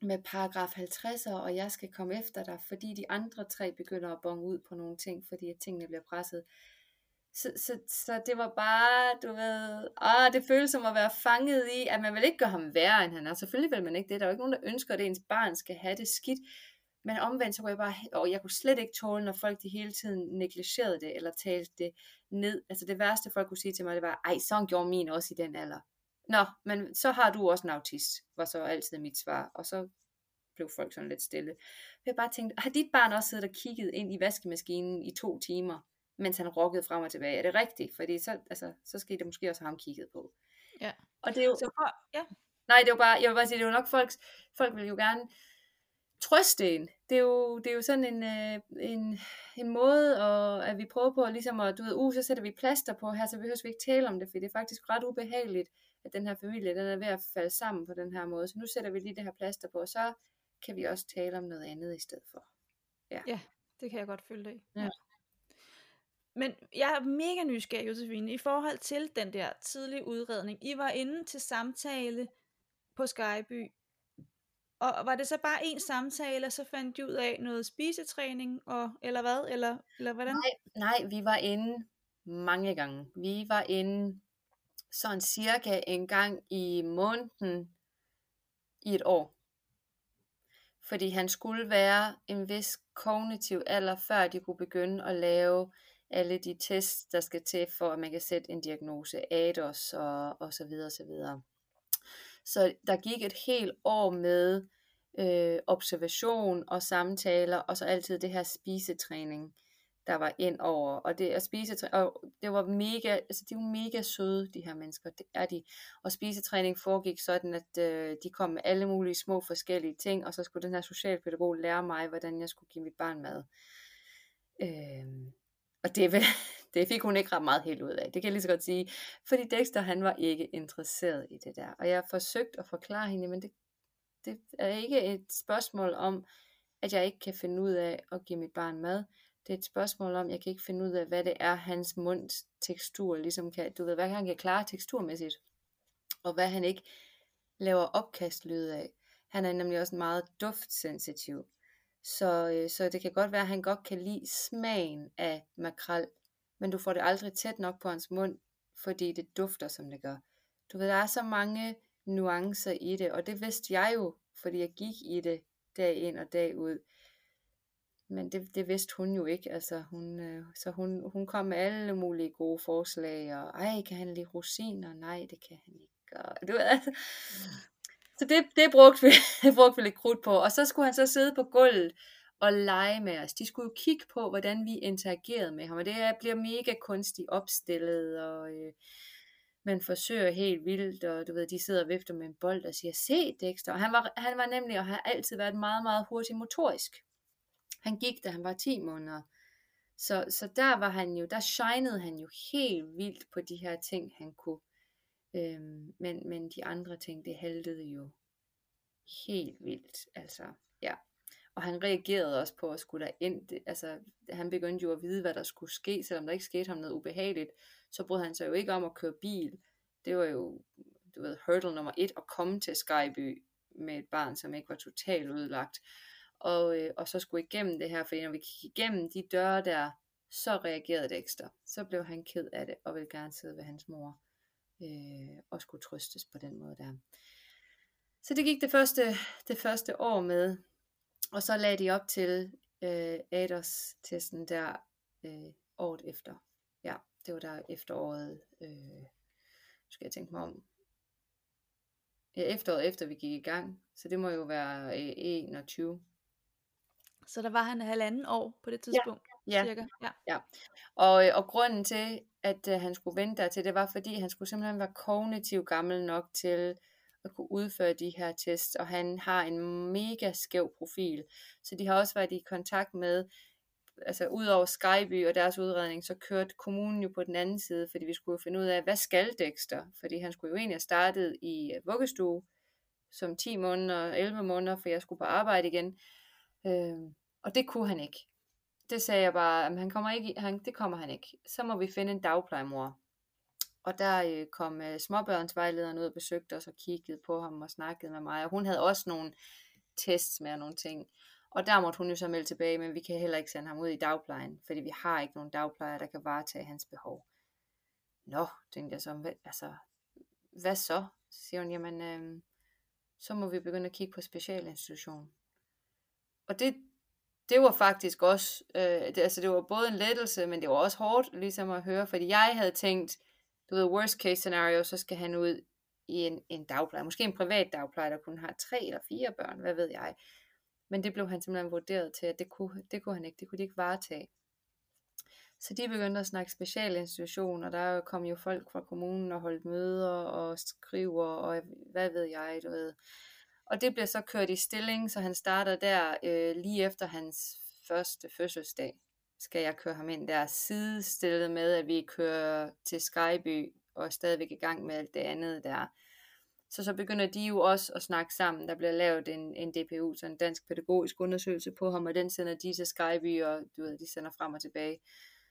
med paragraf 50'er, og jeg skal komme efter dig, fordi de andre tre begynder at bonge ud på nogle ting, fordi at tingene bliver presset så, så, så det var bare, du ved, ah, det føles som at være fanget i, at man vil ikke gøre ham værre, end han er. Selvfølgelig vil man ikke det. Der er jo ikke nogen, der ønsker, at ens barn skal have det skidt. Men omvendt, så kunne jeg bare, og jeg kunne slet ikke tåle, når folk de hele tiden negligerede det, eller talte det ned. Altså det værste, folk kunne sige til mig, det var, ej, sådan gjorde min også i den alder. Nå, men så har du også en autist, var så altid mit svar. Og så blev folk sådan lidt stille. Jeg bare tænkte, har dit barn også siddet og kigget ind i vaskemaskinen i to timer? Mens han rokkede frem og tilbage. Er det rigtigt? Fordi så, altså, så skal det måske også have ham kigget på. Ja. Og det er jo... Så ja. Nej, det er jo bare, jeg vil bare sige, det er jo nok folks, folk vil jo gerne trøste en. Det er jo, det er jo sådan en, øh, en, en måde, og, at vi prøver på ligesom at, du ved, uh, så sætter vi plaster på her, så behøver vi ikke tale om det, for det er faktisk ret ubehageligt, at den her familie, den er ved at falde sammen på den her måde. Så nu sætter vi lige det her plaster på, og så kan vi også tale om noget andet i stedet for. Ja, ja det kan jeg godt følge dig i. Ja. Men jeg er mega nysgerrig, Josefine, i forhold til den der tidlige udredning. I var inde til samtale på Skyby, og var det så bare en samtale, og så fandt du ud af noget spisetræning, og, eller hvad? Eller, eller hvordan? Nej, nej, vi var inde mange gange. Vi var inde sådan cirka en gang i måneden i et år. Fordi han skulle være en vis kognitiv alder, før de kunne begynde at lave alle de tests, der skal til, for at man kan sætte en diagnose, ADOS og, og så videre, og så videre. Så der gik et helt år med øh, observation og samtaler, og så altid det her spisetræning, der var ind over. Og det, og spisetræ- og det var mega, altså de var mega søde, de her mennesker, det er de. Og spisetræning foregik sådan, at øh, de kom med alle mulige små forskellige ting, og så skulle den her socialpædagog lære mig, hvordan jeg skulle give mit barn mad. Øh, og det, (laughs) det fik hun ikke ret meget helt ud af, det kan jeg lige så godt sige. Fordi Dexter, han var ikke interesseret i det der. Og jeg har forsøgt at forklare hende, men det, det er ikke et spørgsmål om, at jeg ikke kan finde ud af at give mit barn mad. Det er et spørgsmål om, at jeg kan ikke finde ud af, hvad det er, hans munds tekstur ligesom kan, du ved, hvad han kan klare teksturmæssigt, og hvad han ikke laver opkastlyde af. Han er nemlig også meget duftsensitiv. Så, øh, så det kan godt være, at han godt kan lide smagen af makrel, men du får det aldrig tæt nok på hans mund, fordi det dufter, som det gør. Du ved, der er så mange nuancer i det, og det vidste jeg jo, fordi jeg gik i det dag ind og dag ud. Men det, det vidste hun jo ikke, altså hun, øh, så hun, hun kom med alle mulige gode forslag, og ej, kan han lide rosiner? Nej, det kan han ikke. Og, (laughs) du ved, altså, så det, det, brugte vi, det (laughs) brugte vi lidt krudt på. Og så skulle han så sidde på gulvet og lege med os. De skulle jo kigge på, hvordan vi interagerede med ham. Og det bliver mega kunstigt opstillet, og øh, man forsøger helt vildt, og du ved, de sidder og vifter med en bold og siger, se Dexter. Og han var, han var nemlig, og har altid været meget, meget hurtig motorisk. Han gik, da han var 10 måneder. Så, så der var han jo, der shinede han jo helt vildt på de her ting, han kunne. Øhm, men, men de andre ting, det haltede jo helt vildt. Altså, ja. Og han reagerede også på at skulle der ind. Altså, han begyndte jo at vide, hvad der skulle ske, selvom der ikke skete ham noget ubehageligt. Så brød han sig jo ikke om at køre bil. Det var jo, du ved, hurdle nummer et at komme til Skyby med et barn, som ikke var totalt udlagt. Og, øh, og så skulle igennem det her, for når vi gik igennem de døre der, så reagerede det ekstra. Så blev han ked af det, og ville gerne sidde ved hans mor øh, og skulle trøstes på den måde der. Så det gik det første, det første år med, og så lagde de op til øh, ADOS-testen der øh, året efter. Ja, det var der efteråret, øh, skal jeg tænke mig om, ja, efteråret efter vi gik i gang, så det må jo være øh, 21. Så der var han halvanden år på det tidspunkt? Ja, cirka? ja. ja. Og, øh, og grunden til, at øh, han skulle vente dertil, det var fordi, han skulle simpelthen være kognitivt gammel nok til at kunne udføre de her tests, og han har en mega skæv profil. Så de har også været i kontakt med, altså ud over Skyby og deres udredning, så kørte kommunen jo på den anden side, fordi vi skulle finde ud af, hvad skal Dexter? Fordi han skulle jo egentlig have startet i øh, vuggestue som 10 måneder, 11 måneder, for jeg skulle på arbejde igen. Øh, og det kunne han ikke det sagde jeg bare, at han kommer ikke, han, det kommer han ikke. Så må vi finde en dagplejemor. Og der øh, kom øh, småbørnsvejlederen ud og besøgte os og kiggede på ham og snakkede med mig. Og hun havde også nogle tests med og nogle ting. Og der måtte hun jo så melde tilbage, men vi kan heller ikke sende ham ud i dagplejen, fordi vi har ikke nogen dagplejer, der kan varetage hans behov. Nå, tænkte jeg så, altså, hvad så? Så siger hun, jamen, øh, så må vi begynde at kigge på specialinstitution. Og det, det var faktisk også, øh, det, altså det var både en lettelse, men det var også hårdt ligesom at høre, fordi jeg havde tænkt, du ved, worst case scenario, så skal han ud i en, en dagpleje, måske en privat dagpleje, der kun har tre eller fire børn, hvad ved jeg. Men det blev han simpelthen vurderet til, at det kunne, det kunne han ikke, det kunne de ikke varetage. Så de begyndte at snakke specialinstitutioner, der kom jo folk fra kommunen og holdt møder og skriver og hvad ved jeg, du ved. Og det bliver så kørt i stilling, så han starter der øh, lige efter hans første fødselsdag. Skal jeg køre ham ind der sidestillet med, at vi kører til Skyby og er stadigvæk i gang med alt det andet der. Så så begynder de jo også at snakke sammen. Der bliver lavet en, en DPU, så en dansk pædagogisk undersøgelse på ham, og den sender de til Skyby, og du ved, de sender frem og tilbage.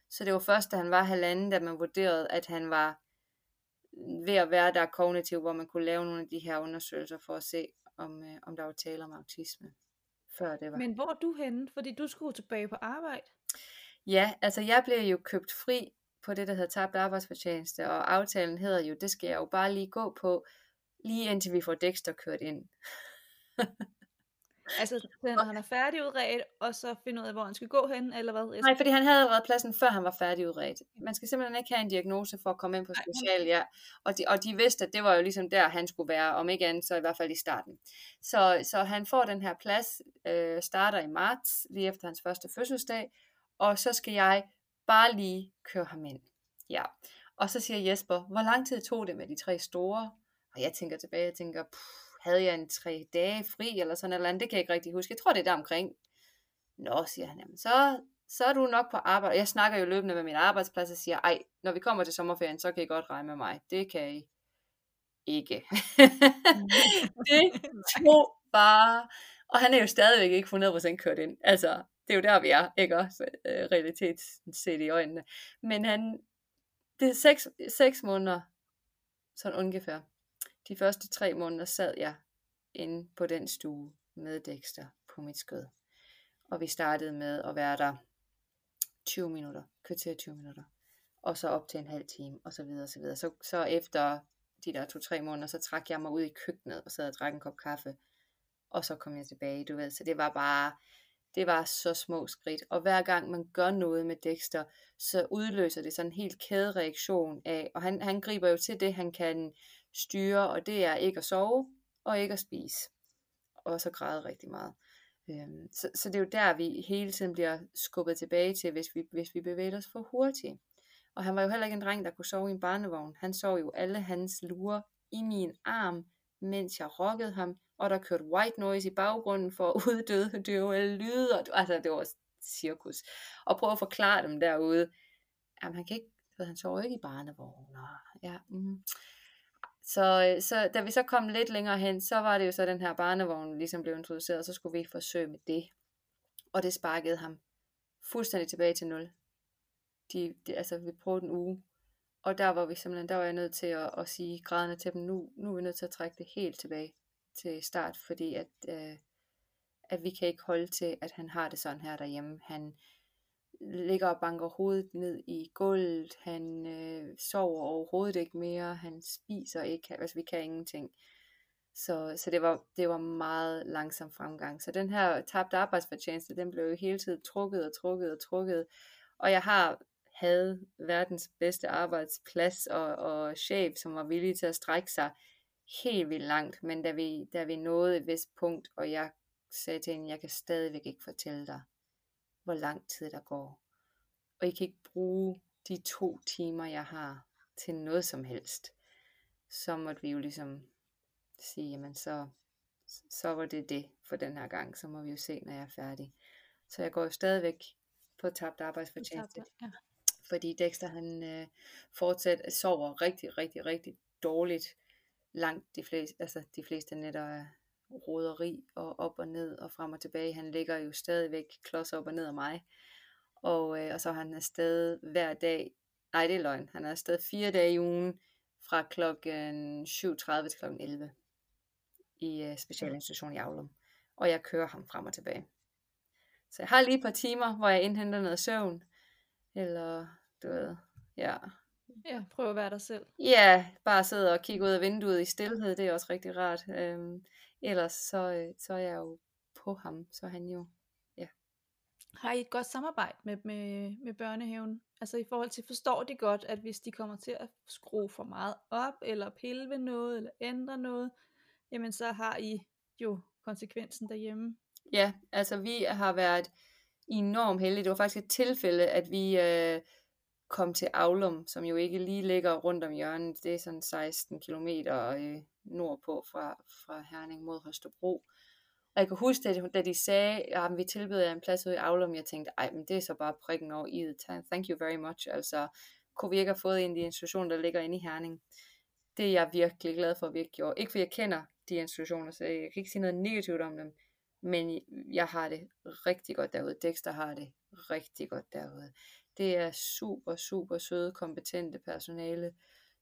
Så det var først, da han var halvanden, da man vurderede, at han var ved at være der kognitiv, hvor man kunne lave nogle af de her undersøgelser for at se, om, øh, om der var tale om autisme. Før det var. Men hvor er du henne? Fordi du skulle tilbage på arbejde. Ja, altså jeg blev jo købt fri på det, der hedder tabt arbejdsfortjeneste, og aftalen hedder jo, det skal jeg jo bare lige gå på, lige indtil vi får Dexter kørt ind. (laughs) Altså, når han er færdigudredt, og så finde ud af, hvor han skal gå hen, eller hvad? Nej, fordi han havde allerede pladsen, før han var færdigudredt. Man skal simpelthen ikke have en diagnose for at komme ind på special, ja. Og de, og de vidste, at det var jo ligesom der, han skulle være, om ikke andet, så i hvert fald i starten. Så, så han får den her plads, øh, starter i marts, lige efter hans første fødselsdag, og så skal jeg bare lige køre ham ind. Ja. Og så siger Jesper, hvor lang tid tog det med de tre store? Og jeg tænker tilbage, jeg tænker, puh, havde jeg en tre dage fri, eller sådan eller andet, det kan jeg ikke rigtig huske. Jeg tror, det er der omkring. Nå, siger han, jamen, så, så er du nok på arbejde. Jeg snakker jo løbende med min arbejdsplads og siger, ej, når vi kommer til sommerferien, så kan I godt regne med mig. Det kan I ikke. (laughs) det tog bare, og han er jo stadigvæk ikke 100% kørt ind. Altså, det er jo der, vi er, ikke også? Øh, realitet set i øjnene. Men han, det er seks, seks måneder, sådan ungefær, de første tre måneder sad jeg inde på den stue med Dexter på mit skød. Og vi startede med at være der 20 minutter, kvarter 20 minutter, og så op til en halv time, og så videre, og så videre. Så, så efter de der to-tre måneder, så trak jeg mig ud i køkkenet, og sad og drak en kop kaffe, og så kom jeg tilbage, du ved. Så det var bare, det var så små skridt. Og hver gang man gør noget med Dexter, så udløser det sådan en helt kædereaktion af, og han, han griber jo til det, han kan styre, og det er ikke at sove, og ikke at spise. Og så græde rigtig meget. Øhm, så, så det er jo der, vi hele tiden bliver skubbet tilbage til, hvis vi, hvis vi bevæger os for hurtigt. Og han var jo heller ikke en dreng, der kunne sove i en barnevogn. Han sov jo alle hans lurer i min arm, mens jeg rokkede ham, og der kørte white noise i baggrunden for at uddøde (laughs) døve lyde, og altså det var cirkus. Og prøve at forklare dem derude, jamen han kan ikke, han sover ikke i barnevogn, og ja, mm. Så, øh, så da vi så kom lidt længere hen, så var det jo så den her barnevogn ligesom blev introduceret, og så skulle vi forsøge med det. Og det sparkede ham fuldstændig tilbage til nul. De, de, altså vi prøvede en uge, og der var vi simpelthen, der var jeg nødt til at, at sige grædende til dem, nu, nu er vi nødt til at trække det helt tilbage til start, fordi at, øh, at vi kan ikke holde til, at han har det sådan her derhjemme. Han, ligger og banker hovedet ned i gulvet, han øh, sover overhovedet ikke mere, han spiser ikke, altså vi kan ingenting. Så, så det, var, det var meget langsom fremgang. Så den her tabte arbejdsfortjeneste, den blev jo hele tiden trukket og trukket og trukket. Og jeg har havde verdens bedste arbejdsplads og, og chef, som var villig til at strække sig helt vildt langt. Men da vi, da vi nåede et vist punkt, og jeg sagde til hende, jeg kan stadigvæk ikke fortælle dig, hvor lang tid der går. Og I kan ikke bruge de to timer, jeg har, til noget som helst. Så måtte vi jo ligesom sige, jamen så, så var det det for den her gang. Så må vi jo se, når jeg er færdig. Så jeg går jo stadigvæk på tabt arbejdsfortjeneste. Ja. Fordi Dexter han øh, fortsat sover rigtig, rigtig, rigtig dårligt. Langt de fleste, altså de fleste nætter er roderi og op og ned og frem og tilbage. Han ligger jo stadigvæk klods op og ned af mig. Og, øh, og så er han afsted hver dag. Nej, det er løgn. Han er afsted fire dage i ugen fra klokken 7.30 til klokken 11 i øh, specialinstitution i Aulum. Og jeg kører ham frem og tilbage. Så jeg har lige et par timer, hvor jeg indhenter noget søvn. Eller, du ved, ja. Ja, prøv at være dig selv. Ja, bare sidde og kigge ud af vinduet i stillhed, det er også rigtig rart. Øhm, ellers så, øh, så er jeg jo på ham, så han jo, ja. Har I et godt samarbejde med, med, med børnehaven? Altså i forhold til, forstår de godt, at hvis de kommer til at skrue for meget op, eller pille ved noget, eller ændre noget, jamen så har I jo konsekvensen derhjemme. Ja, altså vi har været enormt heldige. Det var faktisk et tilfælde, at vi øh, kom til Aulum, som jo ikke lige ligger rundt om hjørnet. Det er sådan 16 km øh, nordpå fra, fra Herning mod Høstebro. Og jeg kan huske, at da de sagde, at vi tilbyder en plads ude i Aulum, jeg tænkte, ej, men det er så bare prikken over i det. Thank you very much. Altså, kunne vi ikke have fået en af de institutioner, der ligger inde i Herning? Det er jeg virkelig glad for, at vi ikke gjorde. Ikke fordi jeg kender de institutioner, så jeg kan ikke sige noget negativt om dem. Men jeg har det rigtig godt derude. Dexter har det rigtig godt derude. Det er super, super søde, kompetente personale,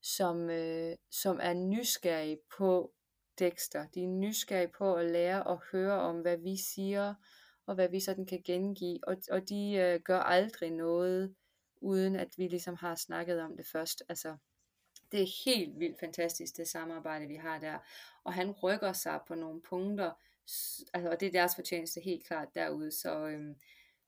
som, øh, som er nysgerrige på Dexter. De er nysgerrige på at lære og høre om, hvad vi siger, og hvad vi sådan kan gengive. Og, og de øh, gør aldrig noget, uden at vi ligesom har snakket om det først. Altså, det er helt vildt fantastisk, det samarbejde, vi har der. Og han rykker sig på nogle punkter, altså, og det er deres fortjeneste helt klart derude. Så, øhm,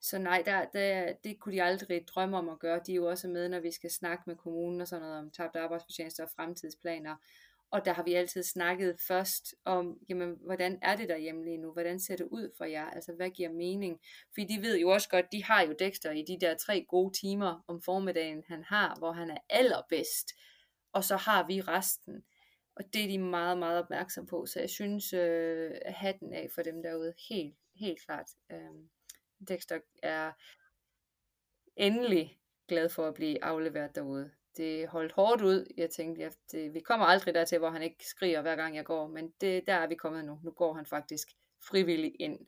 så nej, der, der, det kunne de aldrig drømme om at gøre. De er jo også med, når vi skal snakke med kommunen og sådan noget om tabt arbejdsfortjeneste og fremtidsplaner. Og der har vi altid snakket først om, jamen, hvordan er det derhjemme lige nu? Hvordan ser det ud for jer? Altså, hvad giver mening? Fordi de ved jo også godt, de har jo Dexter i de der tre gode timer om formiddagen, han har, hvor han er allerbedst. Og så har vi resten. Og det er de meget, meget opmærksom på. Så jeg synes, øh, hatten af for dem derude, helt, helt klart. Øh, Dexter er endelig glad for at blive afleveret derude. Det holdt hårdt ud. Jeg tænkte, at det, vi kommer aldrig dertil, hvor han ikke skriger hver gang jeg går, men det, der er vi kommet nu. Nu går han faktisk frivilligt ind.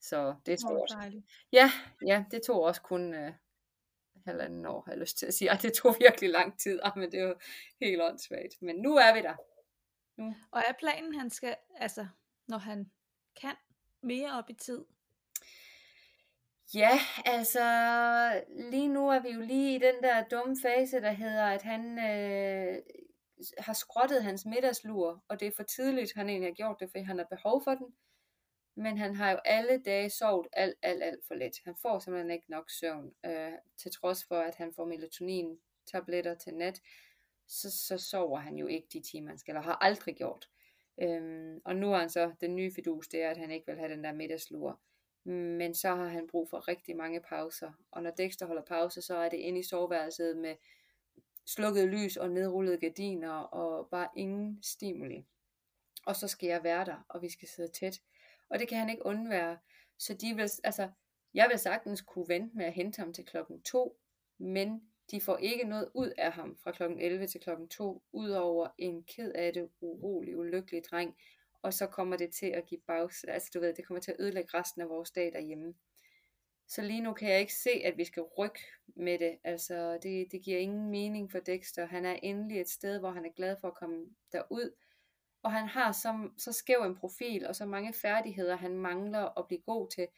Så det tog også. Ja, ja, det tog også kun uh, halvanden år, har jeg lyst til at sige. (laughs) Ej, det tog virkelig lang tid, ah, men det var helt åndssvagt. Men nu er vi der. Nu. Og er planen, han skal, altså, når han kan mere op i tid, Ja, altså lige nu er vi jo lige i den der dumme fase, der hedder, at han øh, har skrottet hans middagslur, og det er for tidligt, han egentlig har gjort det, for han har behov for den. Men han har jo alle dage sovet alt, alt, alt for lidt. Han får simpelthen ikke nok søvn, øh, til trods for, at han får melatonin-tabletter til nat, så, så sover han jo ikke de timer, han skal, eller har aldrig gjort. Øhm, og nu er han så, den nye fidus, det er, at han ikke vil have den der middagslur men så har han brug for rigtig mange pauser. Og når Dexter holder pause, så er det inde i soveværelset med slukket lys og nedrullede gardiner og bare ingen stimuli. Og så skal jeg være der, og vi skal sidde tæt. Og det kan han ikke undvære. Så de vil, altså, jeg vil sagtens kunne vente med at hente ham til klokken 2, men de får ikke noget ud af ham fra klokken 11 til klokken 2, udover en ked af det, urolig, ulykkelig dreng, og så kommer det til at give bags, altså du ved, det kommer til at ødelægge resten af vores dag derhjemme. Så lige nu kan jeg ikke se, at vi skal rykke med det. Altså, det, det giver ingen mening for Dexter. Han er endelig et sted, hvor han er glad for at komme derud. Og han har så, så skæv en profil, og så mange færdigheder, han mangler at blive god til.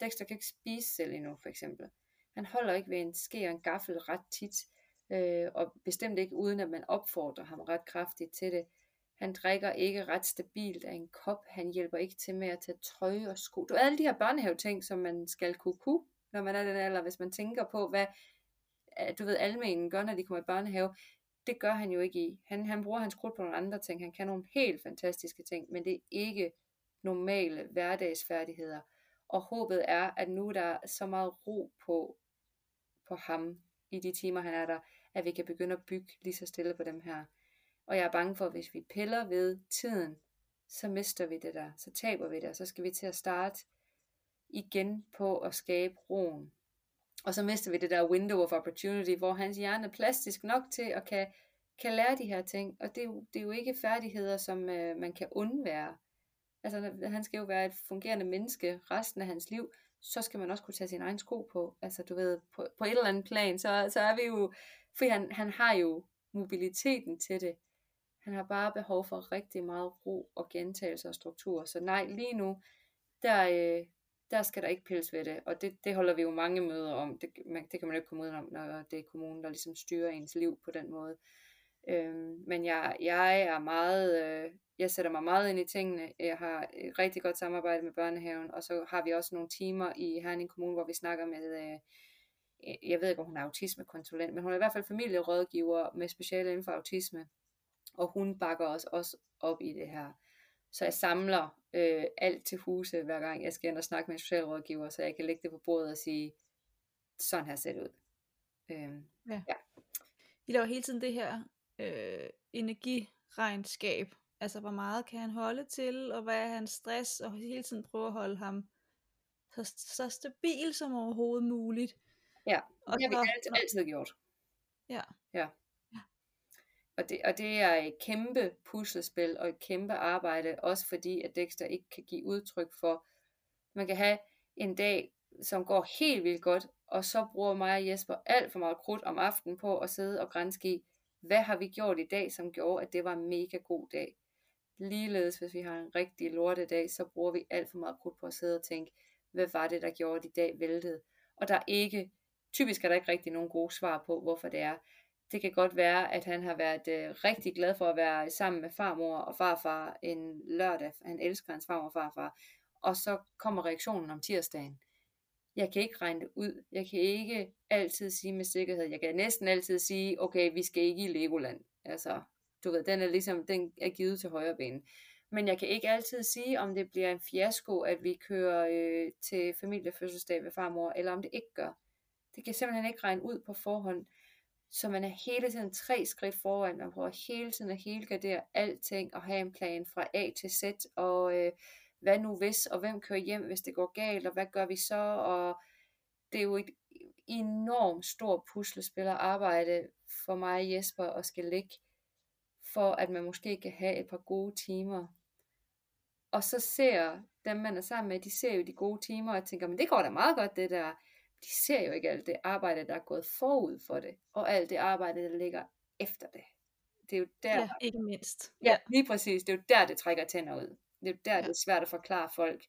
Dexter kan ikke spise selv endnu, for eksempel. Han holder ikke ved en ske og en gaffel ret tit, øh, og bestemt ikke uden, at man opfordrer ham ret kraftigt til det. Han drikker ikke ret stabilt af en kop. Han hjælper ikke til med at tage trøje og sko. Du alle de her børnehaveting, som man skal kunne kunne, når man er den alder, hvis man tænker på, hvad du ved, almenen gør, når de kommer i børnehave. Det gør han jo ikke i. Han, han bruger hans krudt på nogle andre ting. Han kan nogle helt fantastiske ting, men det er ikke normale hverdagsfærdigheder. Og håbet er, at nu der er så meget ro på, på ham i de timer, han er der, at vi kan begynde at bygge lige så stille på dem her. Og jeg er bange for, at hvis vi piller ved tiden, så mister vi det der, så taber vi det, og så skal vi til at starte igen på at skabe roen. Og så mister vi det der window of opportunity, hvor hans hjerne er plastisk nok til at kan, kan lære de her ting. Og det er jo, det er jo ikke færdigheder, som øh, man kan undvære. Altså han skal jo være et fungerende menneske resten af hans liv, så skal man også kunne tage sin egen sko på. Altså du ved, på, på et eller andet plan, så, så er vi jo, for han, han har jo mobiliteten til det. Han har bare behov for rigtig meget ro og gentagelse og struktur. Så nej, lige nu, der, øh, der skal der ikke pilles ved det. Og det, det holder vi jo mange møder om. Det, man, det kan man jo ikke komme ud om, når det er kommunen, der ligesom styrer ens liv på den måde. Øhm, men jeg, jeg er meget, øh, jeg sætter mig meget ind i tingene. Jeg har et rigtig godt samarbejde med børnehaven, og så har vi også nogle timer i Herning Kommune, hvor vi snakker med, øh, jeg ved ikke, om hun er autismekonsulent, men hun er i hvert fald familierådgiver med speciale inden for autisme, og hun bakker os også op i det her. Så jeg samler øh, alt til huse, hver gang jeg skal ind og snakke med en socialrådgiver, så jeg kan lægge det på bordet og sige, sådan her ser det ud. Øh, ja. ja. I laver hele tiden det her øh, energiregnskab, altså hvor meget kan han holde til, og hvad er hans stress, og hele tiden prøve at holde ham så, så stabil som overhovedet muligt. Ja, og det har vi altid, altid gjort. Ja. Ja. Og det, og det er et kæmpe puslespil og et kæmpe arbejde, også fordi at Dexter ikke kan give udtryk for, man kan have en dag, som går helt vildt godt, og så bruger mig og Jesper alt for meget krudt om aftenen på at sidde og grænske i, hvad har vi gjort i dag, som gjorde, at det var en mega god dag. Ligeledes, hvis vi har en rigtig lortedag, så bruger vi alt for meget krudt på at sidde og tænke, hvad var det, der gjorde, at i dag væltede. Og der er ikke, typisk er der ikke rigtig nogen gode svar på, hvorfor det er. Det kan godt være, at han har været øh, rigtig glad for at være sammen med farmor og farfar en lørdag. Han elsker hans farmor og farfar. Og så kommer reaktionen om tirsdagen. Jeg kan ikke regne det ud. Jeg kan ikke altid sige med sikkerhed. Jeg kan næsten altid sige, okay, vi skal ikke i Legoland. Altså, du ved, den er ligesom, den er givet til højre ben. Men jeg kan ikke altid sige, om det bliver en fiasko, at vi kører øh, til familiefødselsdag ved farmor, eller om det ikke gør. Det kan simpelthen ikke regne ud på forhånd. Så man er hele tiden tre skridt foran, man prøver hele tiden at helgardere alting, og have en plan fra A til Z, og øh, hvad nu hvis, og hvem kører hjem, hvis det går galt, og hvad gør vi så, og det er jo et enormt stort puslespil at arbejde for mig og Jesper og skal ligge, for at man måske kan have et par gode timer. Og så ser dem, man er sammen med, de ser jo de gode timer, og tænker, men det går da meget godt det der de ser jo ikke alt det arbejde, der er gået forud for det, og alt det arbejde, der ligger efter det. Det er jo der, ja, ikke mindst. Ja, lige præcis. Det er jo der, det trækker tænder ud. Det er jo der, ja. det er svært at forklare folk.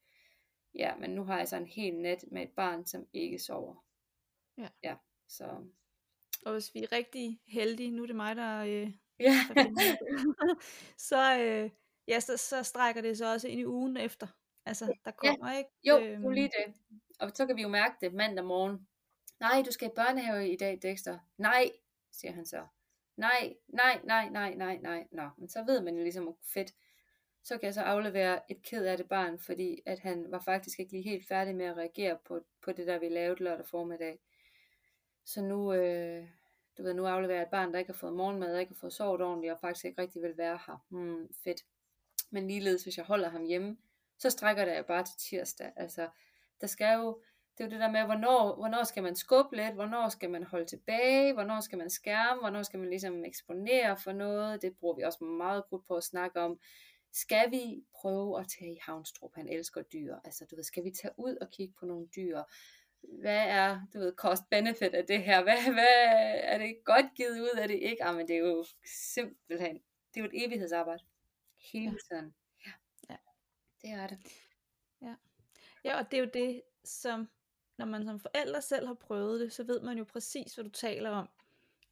Ja, men nu har jeg så en hel nat med et barn, som ikke sover. Ja. Ja, så... Og hvis vi er rigtig heldige, nu er det mig, der... Øh, ja. der (laughs) så, øh, ja, så, så strækker det så også ind i ugen efter. Altså, der kommer ja. ikke... Jo, øhm, lige det. Og så kan vi jo mærke det mandag morgen. Nej, du skal i børnehave i dag, Dexter. Nej, siger han så. Nej, nej, nej, nej, nej, nej. Nå, men så ved man jo ligesom, fedt. Så kan jeg så aflevere et ked af det barn, fordi at han var faktisk ikke lige helt færdig med at reagere på, på det, der vi lavede lørdag formiddag. Så nu, øh, du ved, nu afleverer jeg et barn, der ikke har fået morgenmad, der ikke har fået sovet ordentligt, og faktisk ikke rigtig vil være her. Hmm, fedt. Men ligeledes, hvis jeg holder ham hjemme, så strækker det jo bare til tirsdag. Altså, der skal jo, det er jo det der med, hvornår, hvornår skal man skubbe lidt, hvornår skal man holde tilbage, hvornår skal man skærme, hvornår skal man ligesom eksponere for noget, det bruger vi også meget godt på at snakke om. Skal vi prøve at tage i Havnstrup, han elsker dyr, altså du ved, skal vi tage ud og kigge på nogle dyr, hvad er, du ved, cost-benefit af det her, hvad, hvad, er det godt givet ud, er det ikke, ah, men det er jo simpelthen, det er jo et evighedsarbejde, hele tiden, ja, ja. det er det. Ja. Ja, og det er jo det, som når man som forælder selv har prøvet det, så ved man jo præcis, hvad du taler om.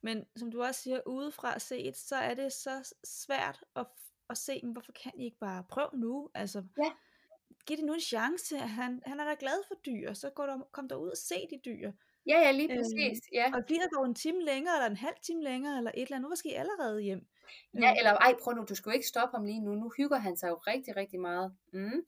Men som du også siger, udefra set, så er det så svært at, at se, men hvorfor kan I ikke bare prøve nu? Altså, ja. giv det nu en chance. Han, han er da glad for dyr, så går der, kom der ud og se de dyr. Ja, ja, lige præcis. Øh, ja. Og bliver der en time længere, eller en halv time længere, eller et eller andet. Nu var I allerede hjem. Ja, eller ej, prøv nu, du skal jo ikke stoppe ham lige nu. Nu hygger han sig jo rigtig, rigtig meget. Mm.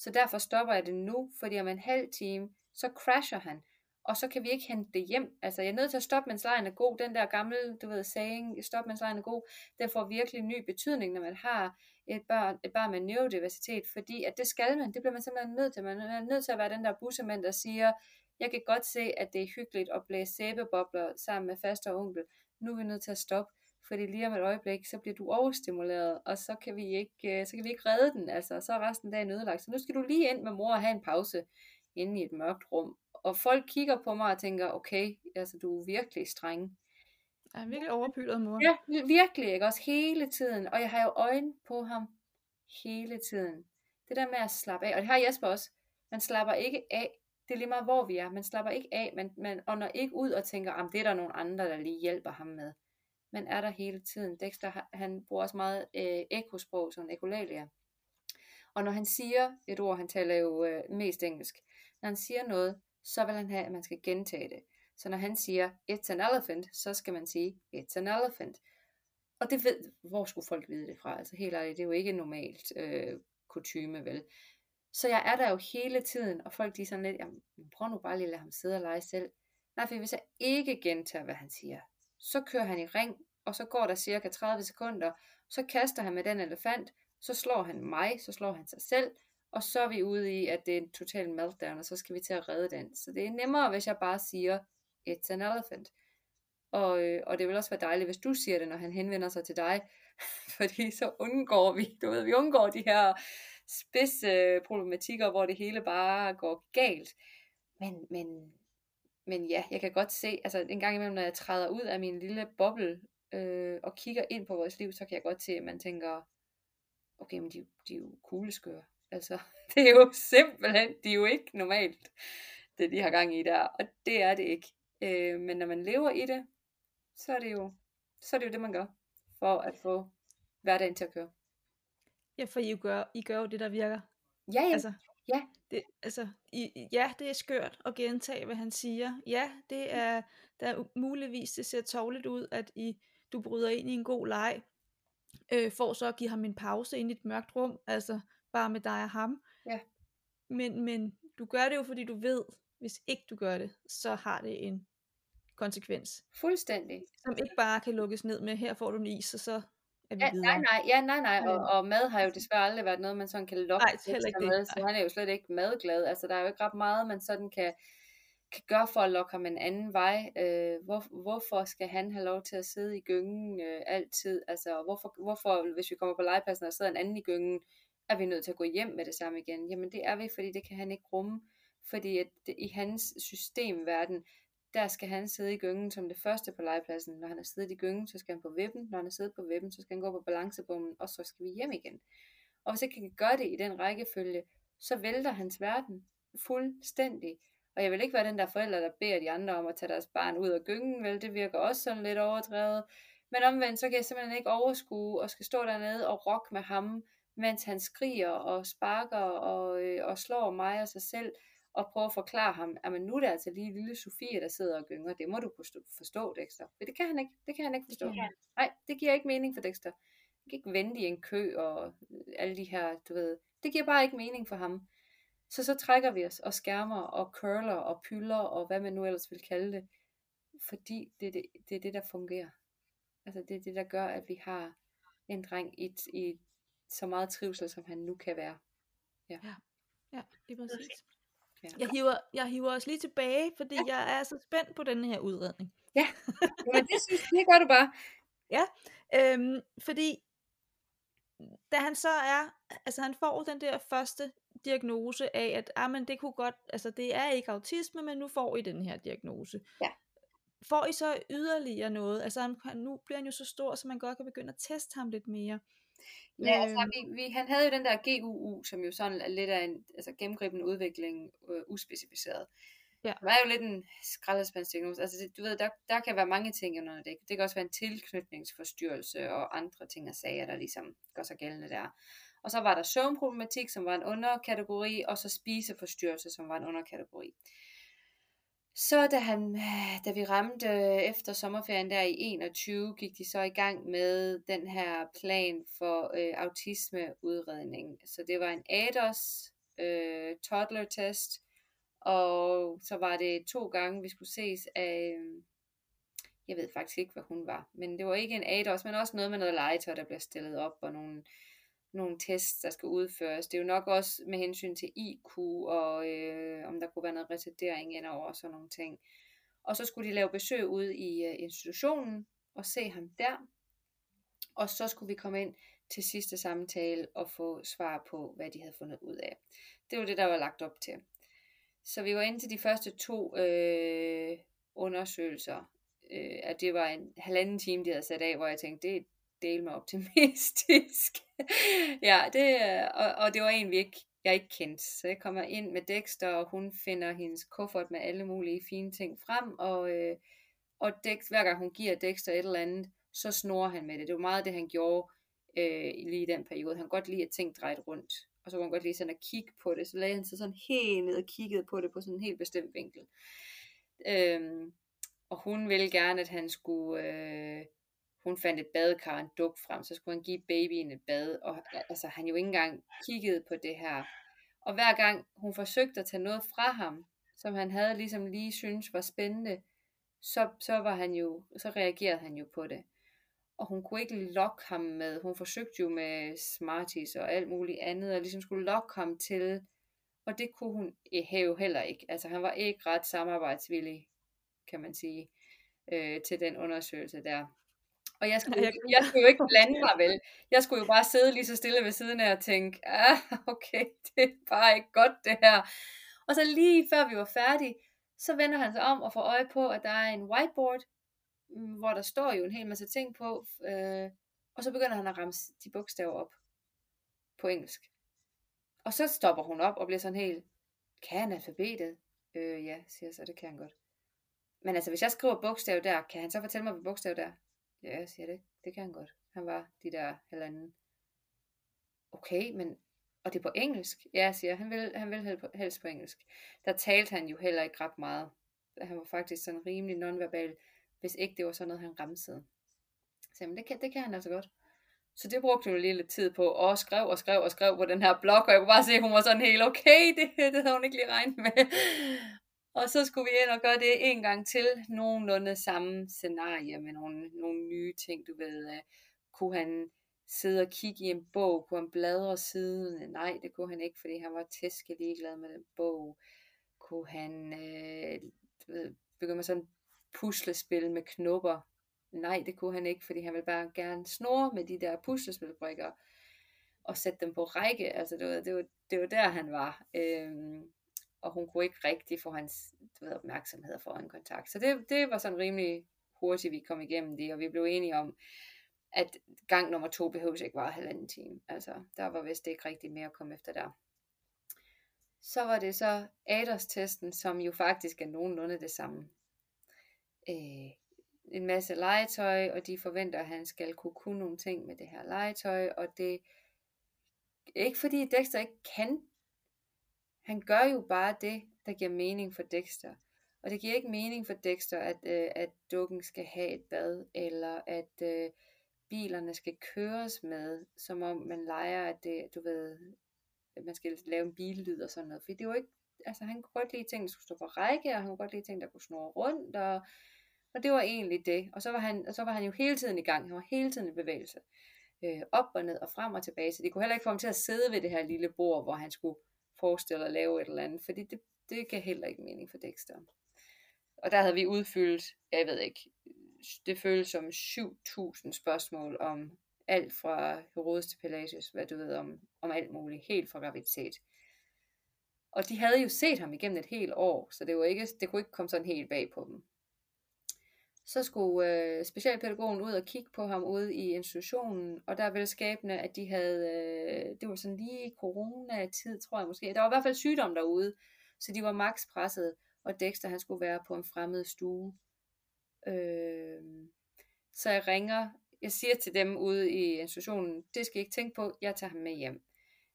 Så derfor stopper jeg det nu, fordi om en halv time, så crasher han. Og så kan vi ikke hente det hjem. Altså, jeg er nødt til at stoppe, mens lejen er god. Den der gamle, du ved, saying, stop, mens lejen er god, den får virkelig ny betydning, når man har et barn, et barn med neurodiversitet, fordi at det skal man, det bliver man simpelthen nødt til. Man er nødt til at være den der bussemand, der siger, jeg kan godt se, at det er hyggeligt at blæse sæbebobler sammen med faster og onkel. Nu er vi nødt til at stoppe fordi lige om et øjeblik, så bliver du overstimuleret, og så kan vi ikke, øh, så kan vi ikke redde den, altså, så er resten af dagen ødelagt. Så nu skal du lige ind med mor og have en pause inde i et mørkt rum. Og folk kigger på mig og tænker, okay, altså du er virkelig streng. Jeg er virkelig overpylet, mor. Ja, virkelig, ikke? Også hele tiden. Og jeg har jo øjne på ham hele tiden. Det der med at slappe af, og det har Jesper også. Man slapper ikke af. Det er lige meget, hvor vi er. Man slapper ikke af. Man, man ånder ikke ud og tænker, at det er der nogle andre, der lige hjælper ham med. Man er der hele tiden. Dexter, han bruger også meget øh, ekosprog, sådan ekolalia. Og når han siger et ord, han taler jo øh, mest engelsk, når han siger noget, så vil han have, at man skal gentage det. Så når han siger, it's an elephant, så skal man sige, it's an elephant. Og det ved, hvor skulle folk vide det fra? Altså helt ærligt, det er jo ikke normalt øh, kutume, vel? Så jeg er der jo hele tiden, og folk de er sådan lidt, jamen, prøv nu bare lige at lade ham sidde og lege selv. Nej, for hvis jeg ikke gentager, hvad han siger, så kører han i ring, og så går der cirka 30 sekunder, så kaster han med den elefant, så slår han mig, så slår han sig selv, og så er vi ude i, at det er en total meltdown, og så skal vi til at redde den. Så det er nemmere, hvis jeg bare siger, it's an elephant. Og, øh, og det vil også være dejligt, hvis du siger det, når han henvender sig til dig, (laughs) fordi så undgår vi, du ved, vi undgår de her spidse øh, problematikker, hvor det hele bare går galt. Men, men, men ja, jeg kan godt se, altså en gang imellem, når jeg træder ud af min lille boble, øh, og kigger ind på vores liv, så kan jeg godt se, at man tænker, okay, men de, de er jo kugleskøre. Altså, (laughs) det er jo simpelthen, de er jo ikke normalt, det de har gang i der, og det er det ikke. Øh, men når man lever i det, så er det jo, så er det jo det, man gør, for at få hverdagen til at køre. Ja, for I gør, I gør jo det, der virker. Ja, ja. Altså, ja. det, altså, I, ja, det er skørt at gentage, hvad han siger. Ja, det er, der er muligvis, det ser tårligt ud, at I, du bryder ind i en god leg, øh, for så at give ham en pause ind i et mørkt rum, altså bare med dig og ham. Ja. Men, men du gør det jo, fordi du ved, hvis ikke du gør det, så har det en konsekvens. Fuldstændig. Som ikke bare kan lukkes ned med, her får du en is, og så er vi ja, videre. Nej, nej, ja, nej, nej. Og, og mad har jo desværre aldrig været noget, man sådan kan lokke Nej, ikke med, så han er jo slet ikke madglad. Altså, der er jo ikke ret meget, man sådan kan, kan gøre for at lokke ham en anden vej. Øh, hvor, hvorfor skal han have lov til at sidde i gyngen øh, altid? Altså, hvorfor, hvorfor, hvis vi kommer på legepladsen og sidder en anden i gyngen, er vi nødt til at gå hjem med det samme igen? Jamen, det er vi, fordi det kan han ikke rumme. Fordi at det, i hans systemverden, der skal han sidde i gyngen som det første på legepladsen. Når han er siddet i gyngen, så skal han på vippen. Når han er siddet på vippen, så skal han gå på balancebommen, og så skal vi hjem igen. Og hvis ikke han kan gøre det i den rækkefølge, så vælter hans verden fuldstændig. Og jeg vil ikke være den der forældre, der beder de andre om at tage deres barn ud af gyngen, vel, det virker også sådan lidt overdrevet. Men omvendt, så kan jeg simpelthen ikke overskue og skal stå dernede og rock med ham, mens han skriger og sparker og, øh, og slår mig og sig selv og prøve at forklare ham, at nu er det altså lige lille Sofie, der sidder og gynger. Det må du forstå, Dexter. Men det kan han ikke. Det kan han ikke forstå. Det Nej, det giver ikke mening for Dexter. Han kan ikke vente i en kø og alle de her, du ved. Det giver bare ikke mening for ham. Så så trækker vi os og skærmer og curler og pyller og hvad man nu ellers vil kalde det. Fordi det er det, det, er det der fungerer. Altså det er det, der gør, at vi har en dreng i, i så meget trivsel, som han nu kan være. Ja, ja, ja det er præcis. Ja. Jeg hiver, jeg hiver os lige tilbage, fordi ja. jeg er så spændt på den her udredning. Ja, (laughs) men det synes det gør du bare. Ja, øhm, fordi da han så er, altså han får den der første diagnose af, at ah, men det kunne godt, altså det er ikke autisme, men nu får I den her diagnose. Ja. Får I så yderligere noget? Altså han, nu bliver han jo så stor, så man godt kan begynde at teste ham lidt mere. Ja, altså, vi, vi, han havde jo den der GUU, som jo sådan er lidt af en altså, gennemgribende udvikling, øh, uspecificeret. Ja. Det var jo lidt en skraldespandsdiagnose. Altså, du ved, der, der kan være mange ting under det. Det kan også være en tilknytningsforstyrrelse og andre ting og sager, der ligesom gør sig gældende der. Og så var der søvnproblematik, som var en underkategori, og så spiseforstyrrelse, som var en underkategori. Så da, han, øh, da vi ramte øh, efter sommerferien der i 21, gik de så i gang med den her plan for øh, autismeudredning. Så det var en ADOS øh, toddler test, og så var det to gange, vi skulle ses af, øh, jeg ved faktisk ikke, hvad hun var, men det var ikke en ADOS, men også noget med noget legetøj, der bliver stillet op, og nogle nogle tests, der skal udføres. Det er jo nok også med hensyn til IQ, og øh, om der kunne være noget retardering ind over og sådan nogle ting. Og så skulle de lave besøg ud i øh, institutionen, og se ham der. Og så skulle vi komme ind til sidste samtale og få svar på, hvad de havde fundet ud af. Det var det, der var lagt op til. Så vi var inde til de første to øh, undersøgelser. Øh, at det var en halvanden time, de havde sat af, hvor jeg tænkte, det, dele mig optimistisk. (laughs) ja, det, og, og det var en, vi ikke jeg ikke kendte. Så jeg kommer ind med Dexter, og hun finder hendes kuffert med alle mulige fine ting frem, og, øh, og Dex, hver gang hun giver Dexter et eller andet, så snor han med det. Det var meget det, han gjorde øh, lige i den periode. Han kunne godt lide, at ting drejede rundt. Og så kunne han godt lide sådan at kigge på det. Så lagde han sig sådan helt ned og kiggede på det på sådan en helt bestemt vinkel. Øhm, og hun ville gerne, at han skulle... Øh, hun fandt et badekar en duk frem, så skulle han give babyen et bad, og altså, han jo ikke engang kiggede på det her. Og hver gang hun forsøgte at tage noget fra ham, som han havde ligesom lige synes var spændende, så, så var han jo, så reagerede han jo på det. Og hun kunne ikke lokke ham med, hun forsøgte jo med Smarties og alt muligt andet, og ligesom skulle lokke ham til, og det kunne hun have heller ikke. Altså han var ikke ret samarbejdsvillig, kan man sige, øh, til den undersøgelse der. Og jeg skulle, jeg, jeg skulle jo ikke blande mig vel. Jeg skulle jo bare sidde lige så stille ved siden af og tænke, ah, okay, (laughs) det er bare ikke godt det her. Og så lige før vi var færdige, så vender han sig om og får øje på, at der er en whiteboard, mm, hvor der står jo en hel masse ting på, øh, og så begynder han at ramme de bogstaver op på engelsk. Og så stopper hun op og bliver sådan helt, kan han alfabetet? Øh, ja, siger jeg så, det kan han godt. Men altså, hvis jeg skriver bogstav der, kan han så fortælle mig, hvad bogstav der? Ja, jeg siger det. Det kan han godt. Han var de der halvanden. Okay, men... Og det er på engelsk? Ja, jeg siger han vil, han vil helst på engelsk. Der talte han jo heller ikke ret meget. Han var faktisk sådan rimelig nonverbal, hvis ikke det var sådan noget, han ramsede. Så jamen, det kan, det kan han altså godt. Så det brugte hun lige lidt tid på, og skrev og skrev og skrev på den her blog, og jeg kunne bare se, at hun var sådan helt okay, det, det havde hun ikke lige regnet med. Og så skulle vi ind og gøre det en gang til, nogenlunde samme scenarie med nogle, nogle nye ting, du ved. Uh, kunne han sidde og kigge i en bog? Kunne han bladre siden? Øh, nej, det kunne han ikke, fordi han var tæske ligeglad med den bog. Kunne han øh, du ved, begynde med sådan puslespil med knopper? Nej, det kunne han ikke, fordi han ville bare gerne snore med de der puslespilbrikker og sætte dem på række. Altså det var, det var, det var der, han var. Øhm, og hun kunne ikke rigtig få hans du ved, opmærksomhed og få en kontakt. Så det, det var sådan rimelig hurtigt, vi kom igennem det, og vi blev enige om, at gang nummer to behøves ikke være halvanden time. Altså, der var vist ikke rigtig mere at komme efter der. Så var det så ADOS-testen, som jo faktisk er nogenlunde det samme. Øh, en masse legetøj, og de forventer, at han skal kunne kunne nogle ting med det her legetøj, og det ikke fordi Dexter ikke kan han gør jo bare det, der giver mening for Dexter. Og det giver ikke mening for Dexter, at, øh, at dukken skal have et bad, eller at øh, bilerne skal køres med, som om man leger, at det, du ved, at man skal lave en billyd og sådan noget. For det er jo ikke, altså han kunne godt lide ting, der skulle stå på række, og han kunne godt lide ting, der kunne snurre rundt, og, og det var egentlig det. Og så var, han, og så var han jo hele tiden i gang, han var hele tiden i bevægelse. Øh, op og ned og frem og tilbage, så de kunne heller ikke få ham til at sidde ved det her lille bord, hvor han skulle forestille at lave et eller andet, fordi det, det gav heller ikke mening for Dexter. Og der havde vi udfyldt, jeg ved ikke, det føles som 7.000 spørgsmål om alt fra Herodes til Pelagius, hvad du ved om, om alt muligt, helt fra graviditet. Og de havde jo set ham igennem et helt år, så det, var ikke, det kunne ikke komme sådan helt bag på dem. Så skulle øh, specialpædagogen ud og kigge på ham ude i institutionen, og der ville skabende, at de havde, øh, det var sådan lige corona-tid, tror jeg måske. Der var i hvert fald sygdom derude, så de var max presset, og Dexter han skulle være på en fremmed stue. Øh, så jeg ringer, jeg siger til dem ude i institutionen, det skal I ikke tænke på, jeg tager ham med hjem.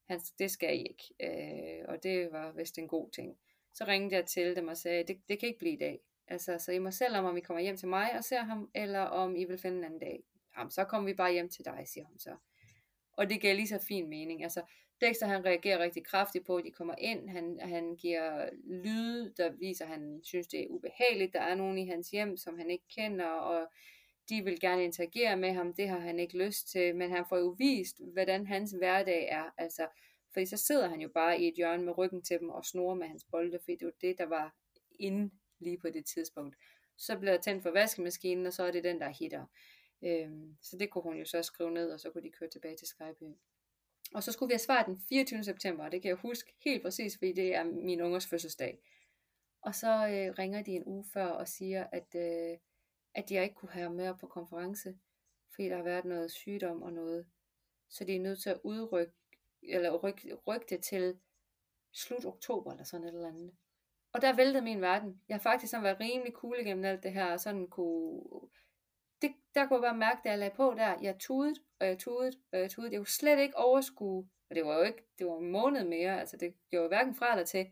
Han, det skal I ikke, øh, og det var vist en god ting. Så ringede jeg til dem og sagde, det, det kan ikke blive i dag. Altså, så I må selv om, om I kommer hjem til mig og ser ham, eller om I vil finde en anden dag. Jamen, så kommer vi bare hjem til dig, siger hun så. Og det giver lige så fin mening. Altså, Dexter han reagerer rigtig kraftigt på, at de kommer ind. Han, han giver lyde, der viser, at han synes, det er ubehageligt. Der er nogen i hans hjem, som han ikke kender, og de vil gerne interagere med ham. Det har han ikke lyst til, men han får jo vist, hvordan hans hverdag er. Altså, fordi så sidder han jo bare i et hjørne med ryggen til dem og snorer med hans bolde, fordi det var det, der var inde lige på det tidspunkt. Så bliver der tændt for vaskemaskinen, og så er det den, der hitter. Øhm, så det kunne hun jo så skrive ned, og så kunne de køre tilbage til Skype. Og så skulle vi have svaret den 24. september, og det kan jeg huske helt præcis, fordi det er min ungers fødselsdag. Og så øh, ringer de en uge før og siger, at, øh, at jeg ikke kunne have med på konference, fordi der har været noget sygdom og noget. Så de er nødt til at udrykke, eller rykke, rykke det til slut oktober eller sådan et eller andet. Og der væltede min verden. Jeg har faktisk sådan været rimelig cool igennem alt det her, og sådan kunne... Det, der kunne jeg bare mærke, da jeg lagde på der, jeg tudede, og jeg tudede, og jeg tudede. Jeg kunne slet ikke overskue, og det var jo ikke, det var en måned mere, altså det gjorde hverken fra eller til.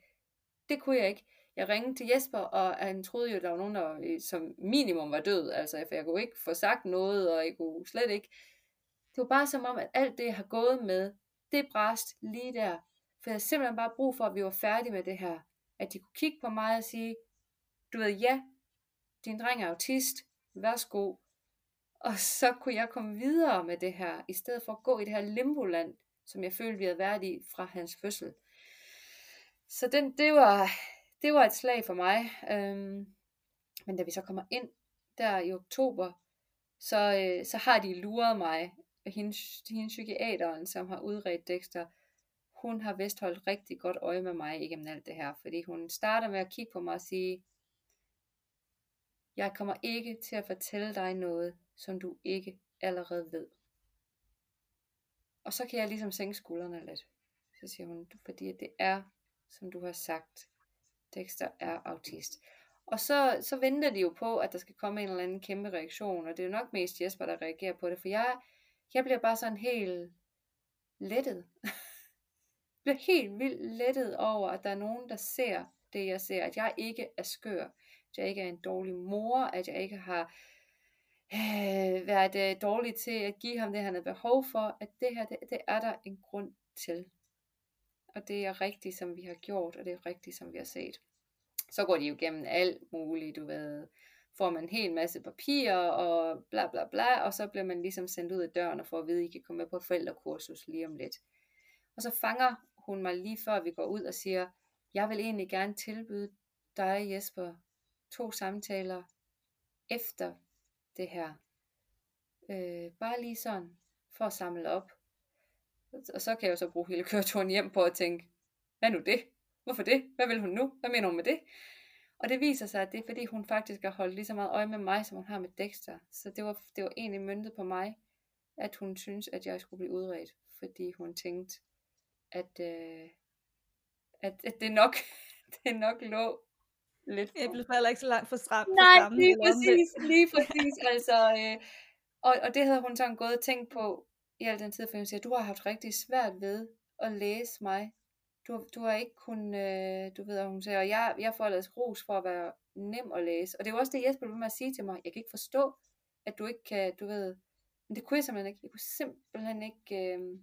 Det kunne jeg ikke. Jeg ringede til Jesper, og han troede jo, at der var nogen, der øh, som minimum var død, altså for jeg kunne ikke få sagt noget, og jeg kunne slet ikke. Det var bare som om, at alt det, jeg har gået med, det bræst lige der. For jeg havde simpelthen bare brug for, at vi var færdige med det her. At de kunne kigge på mig og sige, du ved, ja, din dreng er autist, værsgo. Og så kunne jeg komme videre med det her, i stedet for at gå i det her limboland, som jeg følte, vi havde været i fra hans fødsel. Så den, det, var, det var et slag for mig. Øhm, men da vi så kommer ind der i oktober, så, øh, så har de luret mig, hende, hende psykiateren, som har udredt Dexter, hun har vist holdt rigtig godt øje med mig igennem alt det her, fordi hun starter med at kigge på mig og sige, jeg kommer ikke til at fortælle dig noget, som du ikke allerede ved. Og så kan jeg ligesom sænke skuldrene lidt. Så siger hun, fordi det er, som du har sagt, Dexter er autist. Og så, så venter de jo på, at der skal komme en eller anden kæmpe reaktion, og det er jo nok mest Jesper, der reagerer på det, for jeg, jeg bliver bare sådan helt lettet bliver helt vildt lettet over, at der er nogen, der ser det, jeg ser. At jeg ikke er skør. At jeg ikke er en dårlig mor. At jeg ikke har øh, været øh, dårlig til at give ham det, han har behov for. At det her, det, det er der en grund til. Og det er rigtigt, som vi har gjort, og det er rigtigt, som vi har set. Så går de jo gennem alt muligt, du ved. Får man en hel masse papirer og bla bla bla, og så bliver man ligesom sendt ud af døren og får at vide, at I kan komme med på forældrekursus lige om lidt. Og så fanger hun mig lige før vi går ud og siger, jeg vil egentlig gerne tilbyde dig, Jesper, to samtaler efter det her. Øh, bare lige sådan, for at samle op. Og så kan jeg jo så bruge hele køreturen hjem på at tænke, hvad nu det? Hvorfor det? Hvad vil hun nu? Hvad mener hun med det? Og det viser sig, at det er fordi hun faktisk har holdt lige så meget øje med mig, som hun har med Dexter. Så det var, det var egentlig myndet på mig, at hun synes, at jeg skulle blive udredt. Fordi hun tænkte, at, øh, at, at det nok (laughs) det nok lå lidt for... blev heller ikke så langt for stram. Nej, for lige præcis, lige (laughs) præcis. altså, øh, og, og det havde hun sådan gået og tænkt på i al den tid, for hun siger, du har haft rigtig svært ved at læse mig. Du, du har ikke kun, øh, du ved, hun siger, og jeg, jeg får ellers ros for at være nem at læse. Og det er jo også det, Jesper blev med at sige til mig, jeg kan ikke forstå, at du ikke kan, du ved, men det kunne jeg simpelthen ikke. Jeg kunne simpelthen ikke, øh,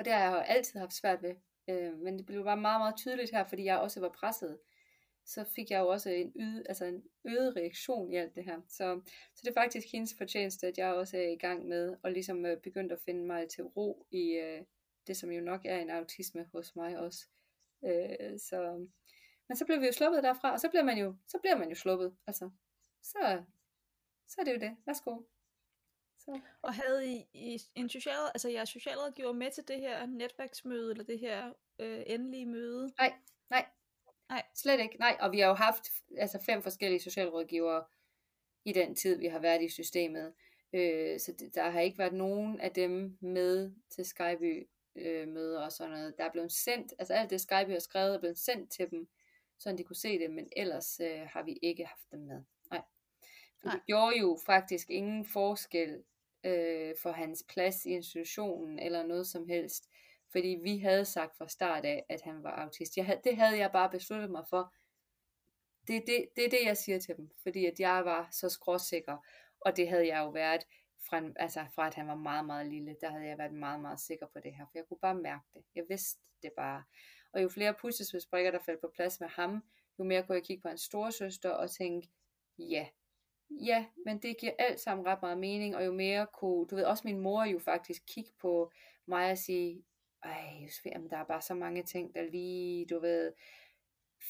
og det har jeg jo altid haft svært ved. Øh, men det blev bare meget, meget tydeligt her, fordi jeg også var presset. Så fik jeg jo også en, yde, altså en øget reaktion i alt det her. Så, så det er faktisk hendes fortjeneste, at jeg også er i gang med, og ligesom øh, begyndt at finde mig til ro i øh, det, som jo nok er en autisme hos mig også. Øh, så, men så blev vi jo sluppet derfra, og så bliver man jo, så bliver man jo sluppet. Altså, så, så er det jo det. Værsgo. Så. Og havde I, I en social, altså jeres socialrådgiver med til det her netværksmøde, eller det her øh, endelige møde? Nej, nej. Nej. Slet ikke. Nej, og vi har jo haft altså fem forskellige socialrådgivere i den tid, vi har været i systemet. Øh, så det, der har ikke været nogen af dem med til Skyby øh, møder og sådan noget. Der er blevet sendt, altså alt det Skyby har skrevet er blevet sendt til dem, så de kunne se det, men ellers øh, har vi ikke haft dem med. Nej. Det gjorde jo faktisk ingen forskel øh, for hans plads i institutionen eller noget som helst. Fordi vi havde sagt fra start af, at han var autist. Jeg havde, det havde jeg bare besluttet mig for. Det, det, det er det, jeg siger til dem. Fordi at jeg var så skråsikker. Og det havde jeg jo været fra, altså fra at han var meget, meget lille. Der havde jeg været meget, meget sikker på det her. For jeg kunne bare mærke det. Jeg vidste det bare. Og jo flere puslespilsbrikker, der faldt på plads med ham, jo mere kunne jeg kigge på hans storesøster og tænke, ja, Ja, men det giver alt sammen ret meget mening, og jo mere kunne, du ved, også min mor jo faktisk kigge på mig og sige, ej, Josefine, der er bare så mange ting, der lige, du ved,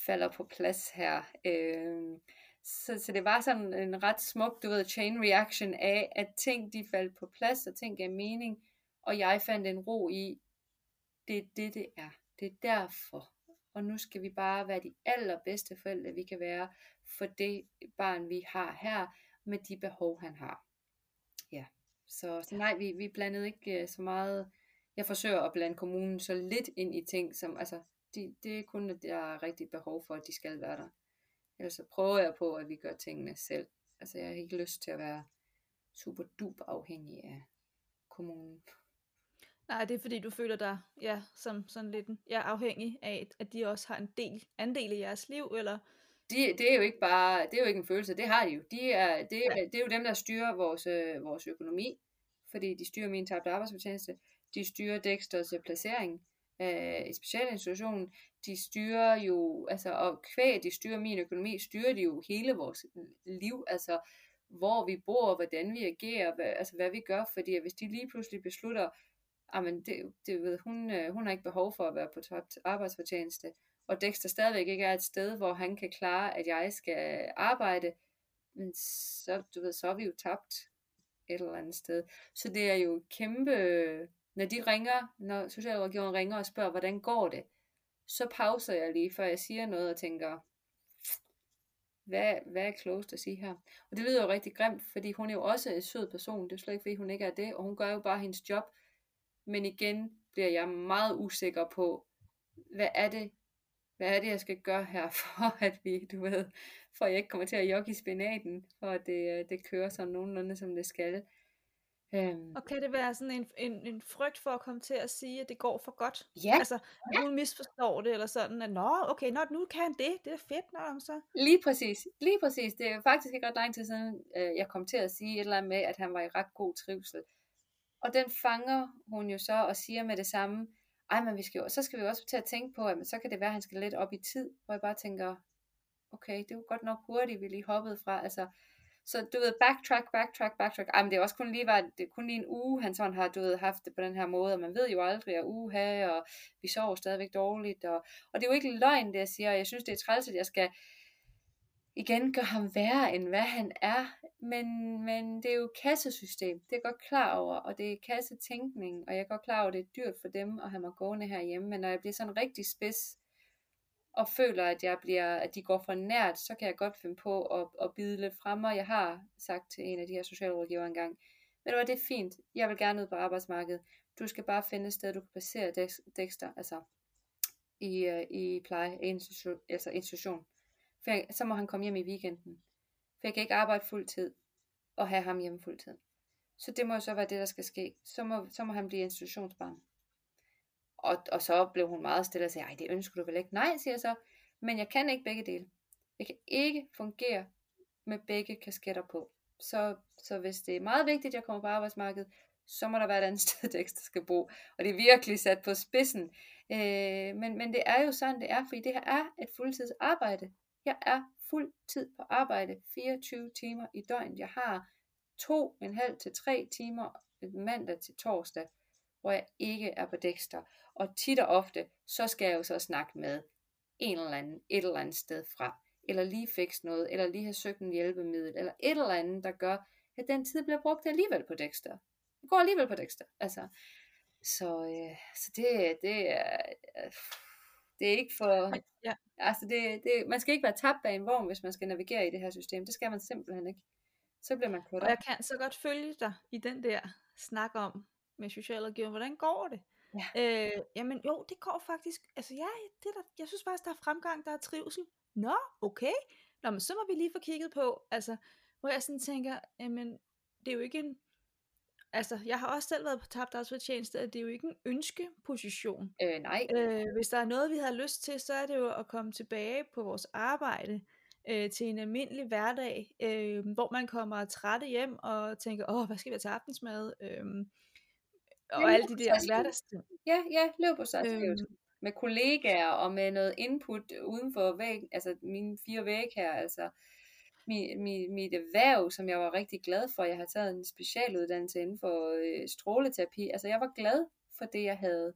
falder på plads her. Øh, så, så det var sådan en ret smuk, du ved, chain reaction af, at ting de faldt på plads, og ting gav mening, og jeg fandt en ro i, det er det, det er. Det er derfor. Og nu skal vi bare være de allerbedste forældre, vi kan være, for det barn, vi har her, med de behov, han har. Ja, så, så nej, vi, vi blandede ikke øh, så meget. Jeg forsøger at blande kommunen så lidt ind i ting, som, altså, De, det er kun, at der er rigtig behov for, at de skal være der. Ellers så prøver jeg på, at vi gør tingene selv. Altså jeg har ikke lyst til at være super duper afhængig af kommunen. Nej, det er fordi, du føler dig ja, som sådan lidt ja, afhængig af, at de også har en del, andel i jeres liv, eller? De, det er jo ikke bare, det er jo ikke en følelse, det har de jo. De er, det, ja. det er jo dem, der styrer vores, øh, vores økonomi, fordi de styrer min tabte arbejdsfortjeneste, de styrer Dexters øh, placering øh, i specialinstitutionen, de styrer jo, altså, og kvæg, de styrer min økonomi, styrer de jo hele vores liv, altså, hvor vi bor, hvordan vi agerer, hvad, altså, hvad vi gør, fordi hvis de lige pludselig beslutter, men det, det ved, hun, øh, hun har ikke behov for at være på tabt arbejdsfortjeneste, og Dexter stadigvæk ikke er et sted, hvor han kan klare, at jeg skal arbejde, men så, du ved, så er vi jo tabt et eller andet sted. Så det er jo kæmpe, når de ringer, når socialrådgiveren ringer og spørger, hvordan går det, så pauser jeg lige, før jeg siger noget og tænker, hvad, hvad er klogest at sige her? Og det lyder jo rigtig grimt, fordi hun er jo også en sød person, det er slet ikke fordi hun ikke er det, og hun gør jo bare hendes job, men igen bliver jeg meget usikker på, hvad er det, hvad er det, jeg skal gøre her, (laughs) for at vi, du ved, for at jeg ikke kommer til at jogge i spinaten, for at det, det kører sådan nogenlunde, som det skal. Øhm. Og kan det være sådan en, en, en frygt for at komme til at sige, at det går for godt? Ja. Altså, at ja. hun misforstår det, eller sådan, at nå, okay, nå, nu kan han det, det er fedt, når så. Lige præcis, lige præcis. Det er faktisk ikke ret lang tid siden, øh, jeg kom til at sige et eller andet med, at han var i ret god trivsel. Og den fanger hun jo så og siger med det samme, ej, men vi skal jo, så skal vi jo også til at tænke på, at så kan det være, at han skal lidt op i tid, hvor jeg bare tænker, okay, det er jo godt nok hurtigt, vi lige hoppede fra, altså, så du ved, backtrack, backtrack, backtrack, ej, men det er også kun lige, var, det er kun lige en uge, han sådan har, du ved, haft det på den her måde, og man ved jo aldrig, at uha, og vi sover stadigvæk dårligt, og, og det er jo ikke løgn, det jeg siger, jeg synes, det er træls, at jeg skal, igen gør ham værre, end hvad han er. Men, men det er jo kassesystem, det er jeg godt klar over, og det er kassetænkning, og jeg er godt klar over, at det er dyrt for dem at have mig gående herhjemme, men når jeg bliver sådan rigtig spids, og føler, at, jeg bliver, at de går for nært, så kan jeg godt finde på at, at bide lidt frem, og jeg har sagt til en af de her socialrådgiver engang, men det er fint, jeg vil gerne ud på arbejdsmarkedet, du skal bare finde et sted, du kan placere Dexter, altså i, øh, i pleje, institution, altså institution. For jeg, så må han komme hjem i weekenden. For jeg kan ikke arbejde fuld tid og have ham hjemme fuld tid. Så det må jo så være det, der skal ske. Så må, så må han blive institutionsbarn. Og, og så blev hun meget stille og sagde, ej, det ønsker du vel ikke? Nej, siger jeg så. Men jeg kan ikke begge dele. Jeg kan ikke fungere med begge kasketter på. Så, så hvis det er meget vigtigt, at jeg kommer på arbejdsmarkedet, så må der være et andet (laughs) sted, der skal bo. Og det er virkelig sat på spidsen. Øh, men, men det er jo sådan, det er, fordi det her er et fuldtidsarbejde. Jeg er fuld tid på arbejde 24 timer i døgnet. Jeg har to en halv til tre timer øh, mandag til torsdag, hvor jeg ikke er på Dexter. Og tit og ofte, så skal jeg jo så snakke med en eller anden et eller andet sted fra. Eller lige fikse noget, eller lige have søgt en hjælpemiddel, eller et eller andet, der gør, at den tid bliver brugt alligevel på Dexter. Jeg går alligevel på Dexter. Altså, så, øh, så det, det er... Øh, det er ikke for... Ja. Altså det, det, man skal ikke være tabt bag en vogn, hvis man skal navigere i det her system. Det skal man simpelthen ikke. Så bliver man kørt Og jeg kan så godt følge dig i den der snak om med socialrådgiver. Hvordan går det? Ja. Øh, jamen jo, det går faktisk. Altså ja, det der, jeg synes faktisk, der er fremgang, der er trivsel. Nå, okay. Nå, men så må vi lige få kigget på, altså, hvor jeg sådan tænker, jamen, det er jo ikke en, altså, jeg har også selv været på tabt arbejdsfortjeneste, at det er jo ikke en ønskeposition. Øh, nej. Øh, hvis der er noget, vi har lyst til, så er det jo at komme tilbage på vores arbejde øh, til en almindelig hverdag, øh, hvor man kommer træt hjem og tænker, åh, hvad skal vi have til aftensmad? Øh, og ja, alle de der hverdagsting. Ja, ja, løb på sig. Øhm, med kollegaer og med noget input uden for væg, altså mine fire væg her, altså mit, mit, mit erhverv, som jeg var rigtig glad for. Jeg har taget en specialuddannelse inden for øh, stråleterapi. Altså jeg var glad for det, jeg havde.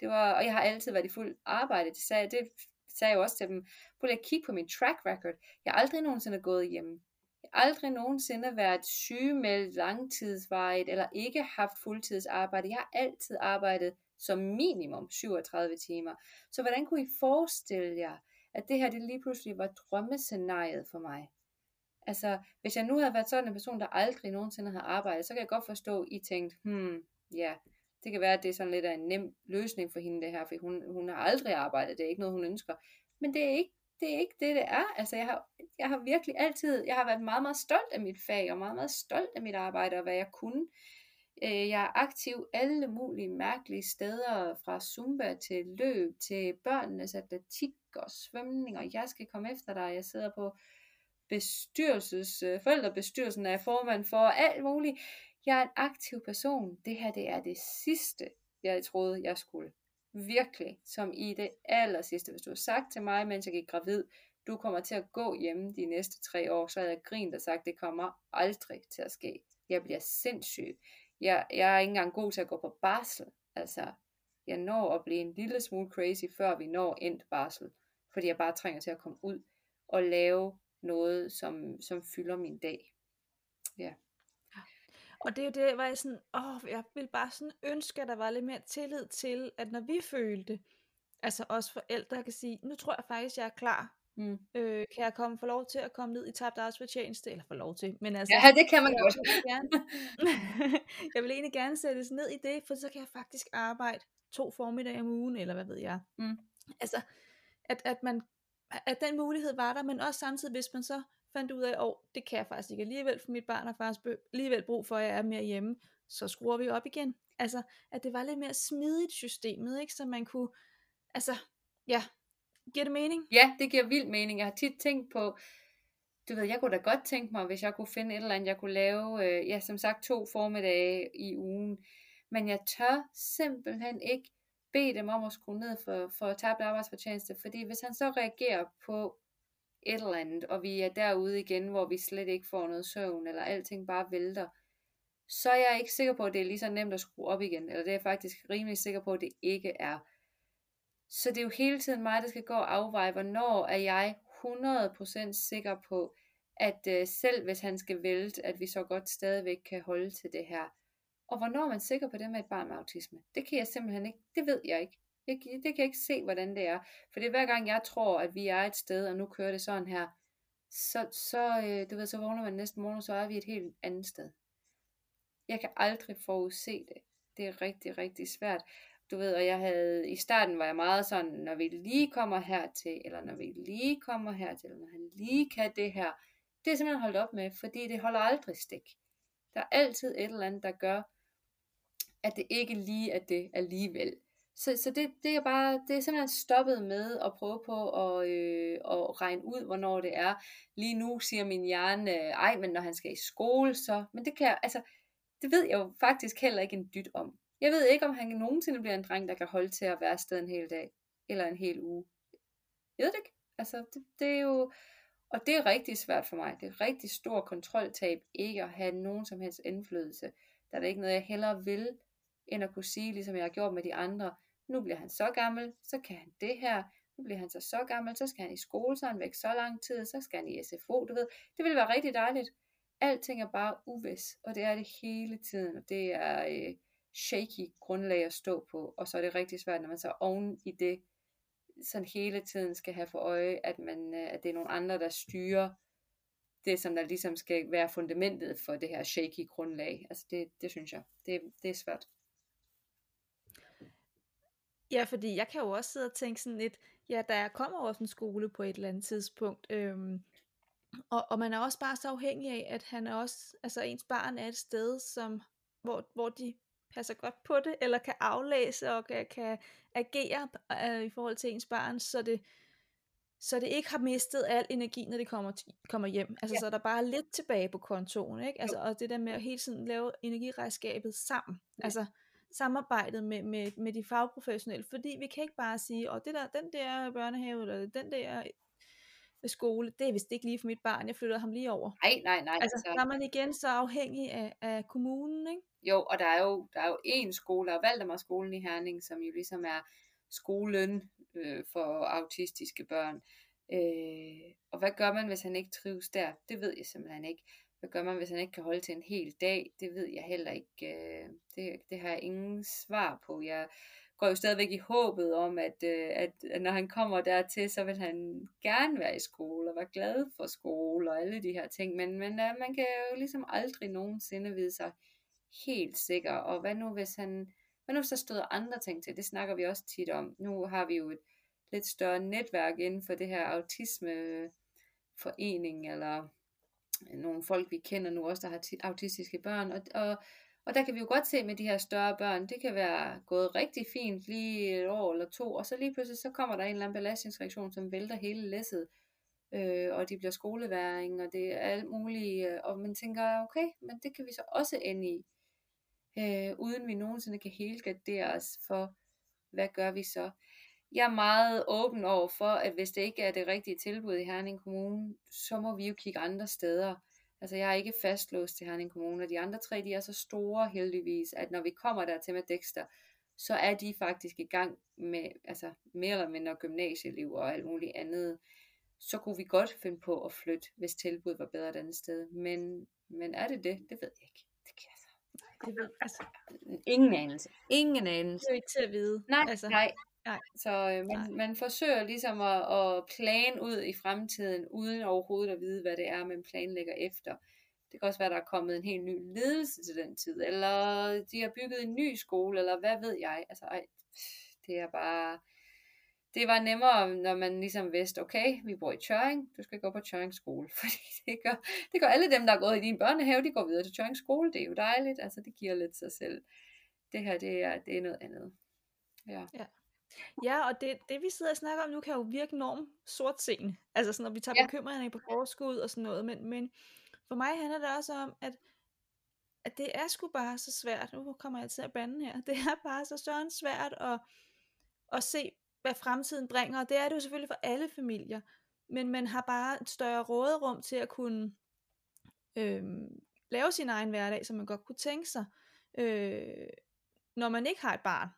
Det var, og jeg har altid været i fuld arbejde. Det sagde, det sagde jeg også til dem. Prøv lige at kigge på min track record. Jeg har aldrig nogensinde gået hjem. Jeg har aldrig nogensinde været sygemeldt langtidsvejet, eller ikke haft fuldtidsarbejde. Jeg har altid arbejdet som minimum 37 timer. Så hvordan kunne I forestille jer, at det her det lige pludselig var drømmescenariet for mig? Altså, hvis jeg nu havde været sådan en person, der aldrig nogensinde havde arbejdet, så kan jeg godt forstå, at I tænkte, hmm, ja, Det kan være, at det er sådan lidt af en nem løsning for hende det her, for hun, hun har aldrig arbejdet, det er ikke noget, hun ønsker. Men det er ikke det, er ikke det, det er. Altså, jeg har, jeg har virkelig altid, jeg har været meget, meget stolt af mit fag, og meget, meget stolt af mit arbejde, og hvad jeg kunne. Øh, jeg er aktiv alle mulige mærkelige steder, fra zumba til løb, til børnenes atletik og svømning, og jeg skal komme efter dig. Jeg sidder på bestyrelses, øh, forældrebestyrelsen er formand for alt muligt. Jeg er en aktiv person. Det her, det er det sidste, jeg troede, jeg skulle. Virkelig, som i det aller sidste. Hvis du har sagt til mig, mens jeg gik gravid, du kommer til at gå hjemme de næste tre år, så havde jeg grint og sagt, det kommer aldrig til at ske. Jeg bliver sindssyg. Jeg, jeg er ikke engang god til at gå på barsel. Altså, jeg når at blive en lille smule crazy, før vi når endt barsel. Fordi jeg bare trænger til at komme ud og lave noget, som, som fylder min dag. Ja. Og det er jo det, hvor jeg sådan, åh, jeg vil bare sådan ønske, at der var lidt mere tillid til, at når vi følte, altså os forældre kan sige, nu tror jeg faktisk, jeg er klar. Mm. Øh, kan jeg komme få lov til at komme ned i tabt arbejdsfortjeneste? Eller få lov til, men altså... Ja, (laughs) det kan man jeg godt. Vil gerne, (laughs) jeg vil egentlig gerne sættes ned i det, for så kan jeg faktisk arbejde to formiddage om ugen, eller hvad ved jeg. Mm. Altså, at, at man at den mulighed var der, men også samtidig, hvis man så fandt ud af, at oh, det kan jeg faktisk ikke alligevel, for mit barn har faktisk alligevel brug for, at jeg er mere hjemme, så skruer vi op igen. Altså, at det var lidt mere smidigt systemet, ikke? så man kunne, altså, ja, giver det mening? Ja, det giver vild mening. Jeg har tit tænkt på, du ved, jeg kunne da godt tænke mig, hvis jeg kunne finde et eller andet, jeg kunne lave, øh, ja, som sagt, to formiddage i ugen, men jeg tør simpelthen ikke bede dem om at skrue ned for, for tabt arbejdsfortjeneste, fordi hvis han så reagerer på et eller andet, og vi er derude igen, hvor vi slet ikke får noget søvn, eller alting bare vælter, så er jeg ikke sikker på, at det er lige så nemt at skrue op igen, eller det er jeg faktisk rimelig sikker på, at det ikke er. Så det er jo hele tiden mig, der skal gå og afveje, hvornår er jeg 100% sikker på, at øh, selv hvis han skal vælte, at vi så godt stadigvæk kan holde til det her. Og hvornår er man sikker på det med et barn med autisme? Det kan jeg simpelthen ikke. Det ved jeg ikke. Jeg, det kan jeg ikke se, hvordan det er. For det er hver gang, jeg tror, at vi er et sted, og nu kører det sådan her, så, så, øh, du ved, så vågner man næste morgen, så er vi et helt andet sted. Jeg kan aldrig forudse det. Det er rigtig, rigtig svært. Du ved, og jeg havde, i starten var jeg meget sådan, når vi lige kommer hertil, eller når vi lige kommer hertil, eller når han lige kan det her, det er simpelthen holdt op med, fordi det holder aldrig stik. Der er altid et eller andet, der gør, at det ikke lige er det alligevel. Så, så det, det, er bare, det er simpelthen stoppet med at prøve på at, øh, at regne ud, hvornår det er. Lige nu siger min hjerne, øh, ej, men når han skal i skole, så... Men det kan jeg, altså, det ved jeg jo faktisk heller ikke en dyt om. Jeg ved ikke, om han nogensinde bliver en dreng, der kan holde til at være sted en hel dag. Eller en hel uge. Jeg ved det ikke. Altså, det, det er jo... Og det er rigtig svært for mig. Det er rigtig stor kontroltab ikke at have nogen som helst indflydelse. Der er det ikke noget, jeg hellere vil, end at kunne sige, ligesom jeg har gjort med de andre, nu bliver han så gammel, så kan han det her, nu bliver han så så gammel, så skal han i skole, så er han væk så lang tid, så skal han i SFO, du ved. Det vil være rigtig dejligt. Alting er bare uvis, og det er det hele tiden, og det er øh, shaky grundlag at stå på, og så er det rigtig svært, når man så oven i det, sådan hele tiden skal have for øje, at, man, øh, at det er nogle andre, der styrer det, som der ligesom skal være fundamentet for det her shaky grundlag. Altså det, det synes jeg, det, det er svært. Ja, fordi jeg kan jo også sidde og tænke sådan lidt, ja, der kommer også en skole på et eller andet tidspunkt, øhm, og, og man er også bare så afhængig af, at han er også, altså ens barn er et sted, som, hvor, hvor de passer godt på det, eller kan aflæse og kan, kan agere øh, i forhold til ens barn, så det, så det ikke har mistet al energi, når det kommer, kommer hjem. Altså, ja. så der bare er lidt tilbage på kontoen, ikke? Altså, og det der med at hele tiden lave energiregnskabet sammen. Ja. Altså, samarbejdet med, med, med de fagprofessionelle, fordi vi kan ikke bare sige, og det der, den der børnehave, eller den der skole, det er vist ikke lige for mit barn, jeg flytter ham lige over. Nej, nej, nej. Altså, altså. der er man igen så afhængig af, af kommunen, ikke? Jo, og der er jo, der er jo én skole, der er Valdemar skolen i Herning, som jo ligesom er skolen øh, for autistiske børn. Øh, og hvad gør man, hvis han ikke trives der? Det ved jeg simpelthen ikke. Hvad gør man, hvis han ikke kan holde til en hel dag? Det ved jeg heller ikke. Øh, det, det har jeg ingen svar på. Jeg går jo stadigvæk i håbet om, at, øh, at, at når han kommer dertil, så vil han gerne være i skole og være glad for skole og alle de her ting. Men, men øh, man kan jo ligesom aldrig nogensinde vide sig helt sikker. Og hvad nu, hvis han Men nu så stod andre ting til, det snakker vi også tit om. Nu har vi jo et lidt større netværk inden for det her autismeforening, eller nogle folk, vi kender nu også, der har autistiske børn, og, og, og der kan vi jo godt se med de her større børn, det kan være gået rigtig fint lige et år eller to, og så lige pludselig så kommer der en eller anden belastningsreaktion, som vælter hele læsset, øh, og de bliver skoleværing, og det er alt muligt, øh, og man tænker, okay, men det kan vi så også ende i, øh, uden vi nogensinde kan helgardere os for, hvad gør vi så? Jeg er meget åben over for, at hvis det ikke er det rigtige tilbud i Herning Kommune, så må vi jo kigge andre steder. Altså jeg er ikke fastlåst til Herning Kommune, og de andre tre, de er så store heldigvis, at når vi kommer der til med Dexter, så er de faktisk i gang med, altså mere eller mindre gymnasieliv og alt muligt andet. Så kunne vi godt finde på at flytte, hvis tilbuddet var bedre et andet sted. Men, men er det det? Det ved jeg ikke. Det kan jeg så. Det ved, altså, Ingen anelse. Ingen anelse. det er jo ikke til at vide. Nej, altså, nej. Nej. Så øh, man, Nej. man forsøger ligesom at, at plane ud i fremtiden, uden overhovedet at vide, hvad det er, man planlægger efter. Det kan også være, der er kommet en helt ny ledelse til den tid, eller de har bygget en ny skole, eller hvad ved jeg. Altså, ej, det er bare... Det var nemmere, når man ligesom vidste, okay, vi bor i Tjøring, du skal gå på Tjøring skole, (laughs) fordi det gør, det gør alle dem, der er gået i din børnehave, de går videre til Tjøring skole, det er jo dejligt, altså det giver lidt sig selv. Det her, det er, det er noget andet. Ja. Ja, og det, det vi sidder og snakker om nu, kan jo virke enormt sortseende. Altså sådan, når vi tager Ja. ja. bekymringerne på forskud og sådan noget. Men, men for mig handler det også om, at, at det er sgu bare så svært. Nu kommer jeg til at bande her. (laughs) Det er bare så søren svært at, at se, hvad fremtiden bringer. Og det er det jo selvfølgelig for alle familier. Men man har bare et større råderum til at kunne øhm, lave sin egen hverdag, som man godt kunne tænke sig. Øh, når man ikke har et barn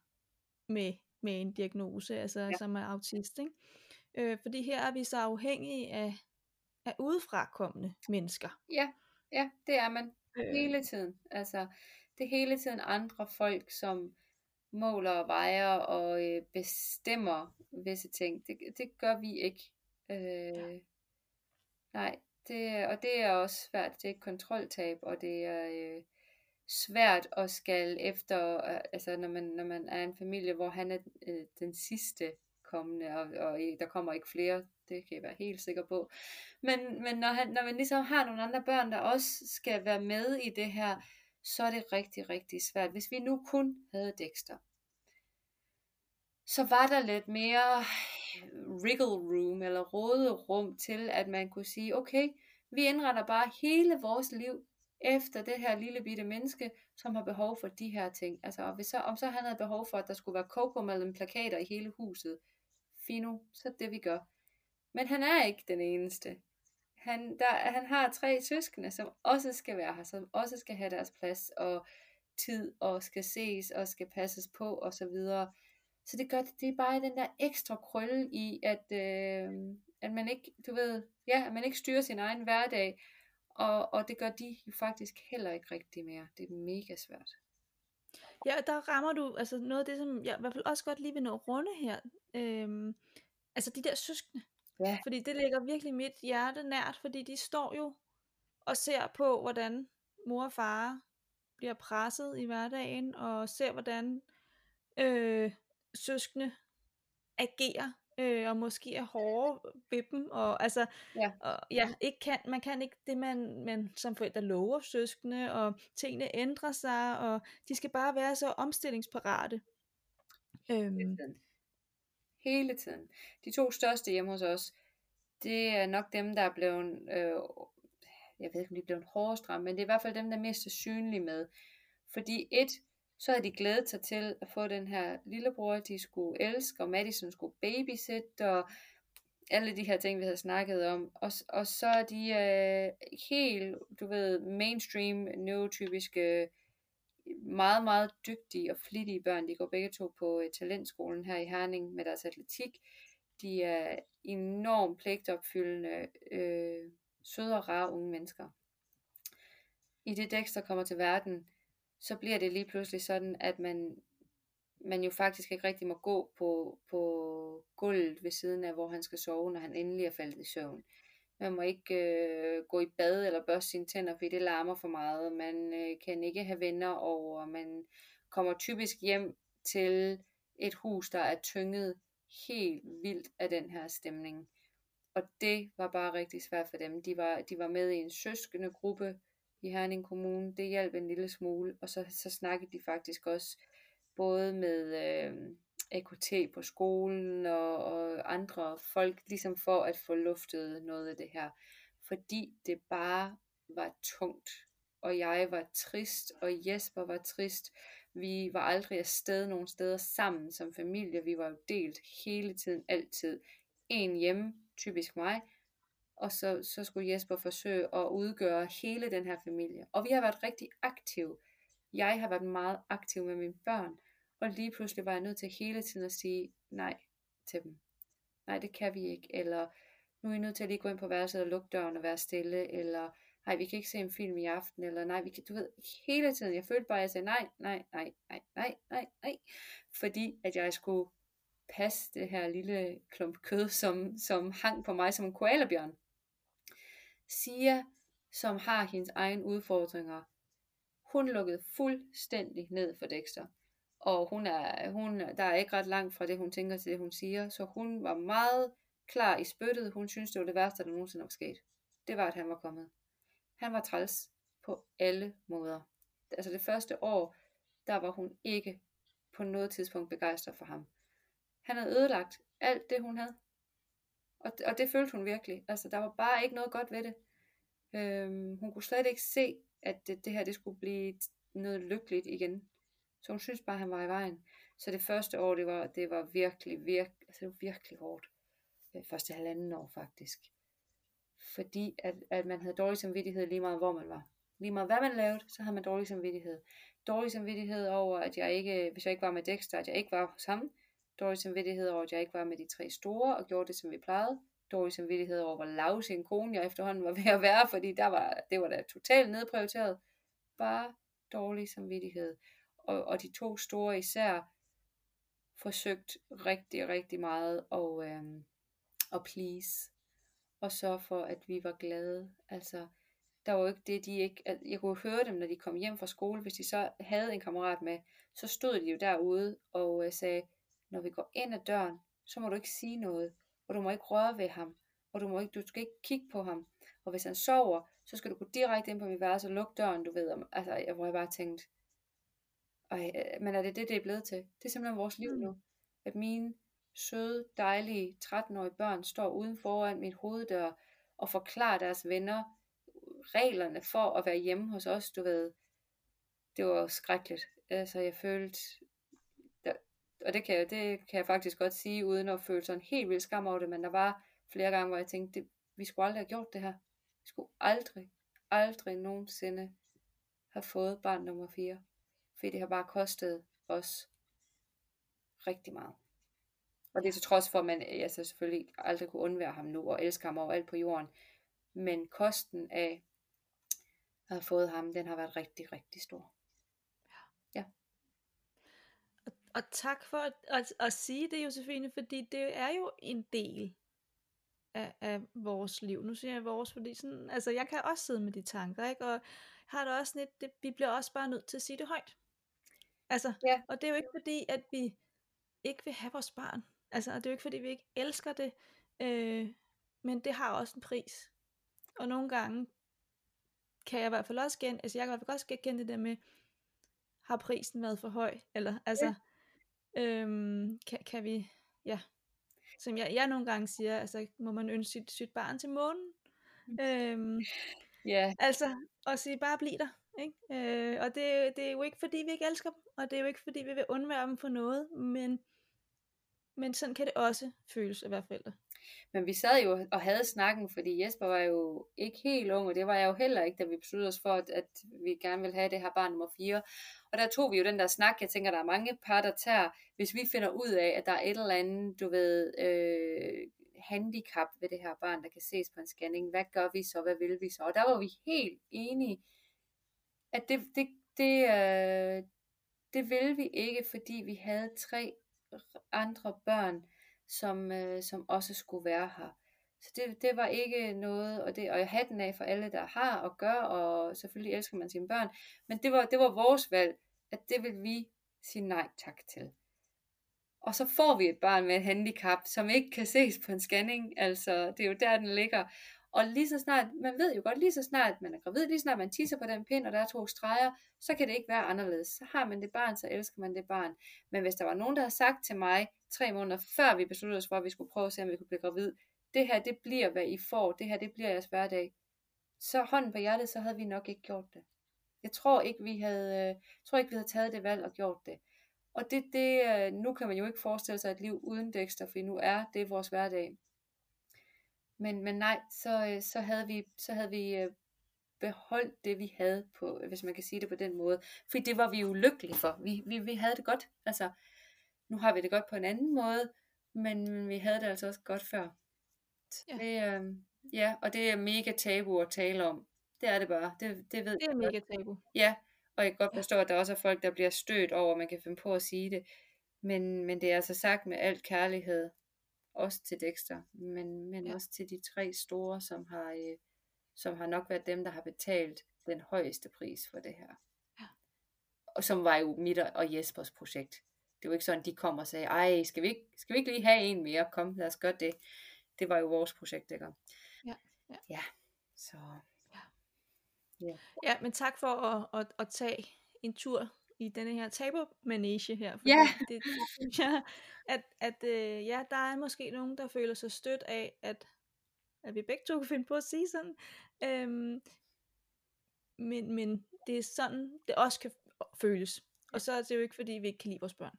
med, med en diagnose, altså Ja. ja. som er autist. Ikke? Øh, fordi her er vi så afhængige af, af udefrakommende mennesker. Ja, ja, det er man Øh, hele tiden. Altså, det er hele tiden andre folk, som måler og vejer og øh, bestemmer visse ting. Det, det gør vi ikke. Øh, nej, det, og det er også svært. Det er kontroltab, og det er øh, svært at skal efter, øh, altså når man, når man er en familie, hvor han er øh, den sidste kommende, og, og der kommer ikke flere, det kan jeg være helt sikker på. Men, men når, han, når man ligesom har nogle andre børn, der også skal være med i det her, så er det rigtig, rigtig svært. Hvis vi nu kun havde Dexter, så var der lidt mere øh, wriggle room, eller råderum til, at man kunne sige, okay, vi indretter bare hele vores liv efter det her lille bitte menneske, som har behov for de her ting. Altså, og hvis så, om så han havde behov for, at der skulle være coco mellem plakater i hele huset, fino, så det vi gør. Men han er ikke den eneste. Han, der, han har tre søskende, som også skal være her, som også skal have deres plads og tid, og skal ses, og skal passes på, og så videre. Så det gør, det er bare den der ekstra krølle i, at, øh, at man ikke, du ved, ja, at man ikke styrer sin egen hverdag, og, og det gør de jo faktisk heller ikke rigtig mere. Det er mega svært. Ja, der rammer du altså noget af det, som jeg i hvert fald også godt lige vil nå runde her. Øhm, altså de der søskende. Ja. Fordi det ligger virkelig mit hjerte nært, fordi de står jo og ser på, hvordan mor og far bliver presset i hverdagen, og ser, hvordan øh, søskende agerer, øh, og måske er hårde ved dem, og altså, Ja. og, ja, ikke kan, man kan ikke det, man, man som forældre lover søskende, og tingene ændrer sig, og de skal bare være så omstillingsparate. Øhm, tiden. Hele tiden. De to største hjemme hos os, det er nok dem, der er blevet, øh, jeg ved ikke, om de er blevet hårdest ramt, men det er i hvert fald dem, der er mest synlige med. Fordi et, så havde de glædet sig til at få den her lillebror, de skulle elske, og Madison skulle babysitte, og alle de her ting, vi havde snakket om. Og, og så er de øh, helt, du ved, mainstream, neurotypiske, meget, meget dygtige og flittige børn. De går begge to på øh, talentskolen her i Herning med deres atletik. De er enormt pligtopfyldende, øh, søde og rare unge mennesker. I det Dexter kommer til verden, så bliver det lige pludselig sådan, at man, man jo faktisk ikke rigtig må gå på, på gulvet ved siden af, hvor han skal sove, når han endelig er faldet i søvn. Man må ikke øh, gå i bad eller børste sine tænder, fordi det larmer for meget. Man øh, kan ikke have venner over. Man kommer typisk hjem til et hus, der er tynget helt vildt af den her stemning. Og det var bare rigtig svært for dem. De var, de var med i en søskende gruppe i Herning Kommune. Det hjalp en lille smule. Og så, så snakkede de faktisk også både med øh, AKT på skolen og, og andre folk, ligesom for at få luftet noget af det her. Fordi det bare var tungt. Og jeg var trist, og Jesper var trist. Vi var aldrig afsted nogen steder sammen som familie. Vi var jo delt hele tiden, altid. En hjemme, typisk mig, og så, så skulle Jesper forsøge at udgøre hele den her familie. Og vi har været rigtig aktive. Jeg har været meget aktiv med mine børn, og lige pludselig var jeg nødt til hele tiden at sige nej til dem. Nej, det kan vi ikke. Eller nu er I nødt til at lige gå ind på værelset og lukke døren og være stille. Eller nej, vi kan ikke se en film i aften. Eller nej, vi kan, du ved, hele tiden. Jeg følte bare, at jeg sagde nej, nej, nej, nej, nej, nej, nej. Fordi at jeg skulle passe det her lille klump kød, som, som hang på mig som en koalabjørn. Sia, som har hendes egne udfordringer, hun lukkede fuldstændig ned for Dexter. Og hun er, hun, der er ikke ret langt fra det, hun tænker til det, hun siger. Så hun var meget klar i spyttet. Hun synes, det var det værste, der nogensinde var sket. Det var, at han var kommet. Han var træls på alle måder. Altså det første år, der var hun ikke på noget tidspunkt begejstret for ham. Han havde ødelagt alt det, hun havde. Og, og det følte hun virkelig. Altså, der var bare ikke noget godt ved det. Øhm, hun kunne slet ikke se, at det, det her det skulle blive noget lykkeligt igen. Så hun synes bare, at han var i vejen. Så det første år, det var, det var virkelig, virkelig, altså det var virkelig hårdt. Det første halvanden år faktisk. Fordi at, at man havde dårlig samvittighed lige meget, hvor man var. Lige meget hvad man lavede, så havde man dårlig samvittighed. Dårlig samvittighed over, at jeg ikke, hvis jeg ikke var med Dexter, at jeg ikke var hos ham dårlig samvittighed over, at jeg ikke var med de tre store og gjorde det, som vi plejede. Dårlig samvittighed over, hvor lav sin kone jeg efterhånden var ved at være, fordi der var, det var da totalt nedprioriteret. Bare dårlig samvittighed. Og, og de to store især forsøgt rigtig, rigtig meget at, øhm, at please. Og sørge for, at vi var glade. Altså, der var jo ikke det, de ikke... At jeg kunne høre dem, når de kom hjem fra skole, hvis de så havde en kammerat med, så stod de jo derude og øh, sagde, når vi går ind ad døren, så må du ikke sige noget, og du må ikke røre ved ham, og du, må ikke, du skal ikke kigge på ham. Og hvis han sover, så skal du gå direkte ind på mit værelse og lukke døren, du ved. Altså, jeg, hvor jeg bare tænkt, Ej, øh, men er det det, det er blevet til? Det er simpelthen vores liv mm. nu. At mine søde, dejlige 13-årige børn står uden foran mit hoveddør og forklarer deres venner reglerne for at være hjemme hos os, du ved. Det var skrækkeligt. Altså, jeg følte, og det kan, jeg, det kan jeg faktisk godt sige, uden at føle sådan helt vildt skam over det, men der var flere gange, hvor jeg tænkte, det, vi skulle aldrig have gjort det her. Vi skulle aldrig, aldrig nogensinde have fået barn nummer 4. Fordi det har bare kostet os rigtig meget. Og det er så trods for, at man altså selvfølgelig aldrig kunne undvære ham nu, og elsker ham alt på jorden. Men kosten af at have fået ham, den har været rigtig, rigtig stor. Og tak for at, at, at sige det, Josefine, fordi det er jo en del af, af vores liv. Nu siger jeg vores, fordi sådan, altså jeg kan også sidde med de tanker, ikke? og har det også lidt, det, vi bliver også bare nødt til at sige det højt. Altså, ja. og det er jo ikke fordi, at vi ikke vil have vores barn. Altså, og det er jo ikke fordi, vi ikke elsker det, øh, men det har også en pris. Og nogle gange kan jeg i hvert fald også gen, altså jeg kan i hvert fald også kende det der med, har prisen været for høj? Eller, altså, Øhm, kan, kan vi, ja, som jeg, jeg nogle gange siger, altså må man ønske sit, sit barn til månen? Mm. Øhm, (laughs) yeah. Altså, og sige bare bliv der. Ikke? Øh, og det, det er jo ikke fordi vi ikke elsker dem, og det er jo ikke fordi vi vil undvære dem for noget, men, men sådan kan det også føles at være forældre. Men vi sad jo og havde snakken, fordi Jesper var jo ikke helt ung, og det var jeg jo heller ikke, da vi besluttede os for, at, at vi gerne vil have det her barn nummer 4. Og der tog vi jo den der snak, jeg tænker, der er mange par, der tager, hvis vi finder ud af, at der er et eller andet, du ved, øh, handicap ved det her barn, der kan ses på en scanning, hvad gør vi så, hvad vil vi så? Og der var vi helt enige, at det, det, det, øh, det ville vi ikke, fordi vi havde tre andre børn, som, øh, som også skulle være her. Så det, det var ikke noget, og, det, og jeg hatten af for alle, der har og gør, og selvfølgelig elsker man sine børn, men det var, det var vores valg, at det vil vi sige nej tak til. Og så får vi et barn med et handicap, som ikke kan ses på en scanning. Altså, det er jo der, den ligger. Og lige så snart, man ved jo godt, lige så snart man er gravid, lige så snart man tisser på den pind, og der er to streger, så kan det ikke være anderledes. Så har man det barn, så elsker man det barn. Men hvis der var nogen, der havde sagt til mig, tre måneder før vi besluttede os for, at vi skulle prøve at se, om vi kunne blive gravid, det her, det bliver, hvad I får, det her, det bliver jeres hverdag, så hånden på hjertet, så havde vi nok ikke gjort det. Jeg tror ikke, vi havde, øh, tror ikke, vi havde taget det valg og gjort det. Og det, det, øh, nu kan man jo ikke forestille sig et liv uden Dexter, for nu er det vores hverdag. Men, men nej, så, øh, så havde vi, så havde vi øh, beholdt det, vi havde på, hvis man kan sige det på den måde. For det var vi jo lykkelige for. Vi, vi, vi havde det godt. Altså, nu har vi det godt på en anden måde, men vi havde det altså også godt før. Ja. Det, øh, ja, og det er mega tabu at tale om. Det er det bare. Det, det ved Det er mega tabu. Ja, og jeg kan godt forstå, at der også er folk, der bliver stødt over, at man kan finde på at sige det. Men, men det er altså sagt med alt kærlighed. Også til Dexter, men, men ja. også til de tre store, som har, øh, som har nok været dem, der har betalt den højeste pris for det her. Ja. Og som var jo mit og Jespers projekt. Det var ikke sådan, de kom og sagde, ej, skal vi ikke, skal vi ikke lige have en mere? Kom, lad os gøre det. Det var jo vores projekt, ikke? Ja. Ja. ja. Så Ja. ja, men tak for at, at, at tage en tur i denne her tabermanege her. Fordi Ja. det, det jeg, at, at øh, ja, der er måske nogen, der føler sig stødt af, at, at vi begge to kan finde på at sige sådan. Øhm, men, men det er sådan, det også kan føles. Og så er det jo ikke, fordi vi ikke kan lide vores børn.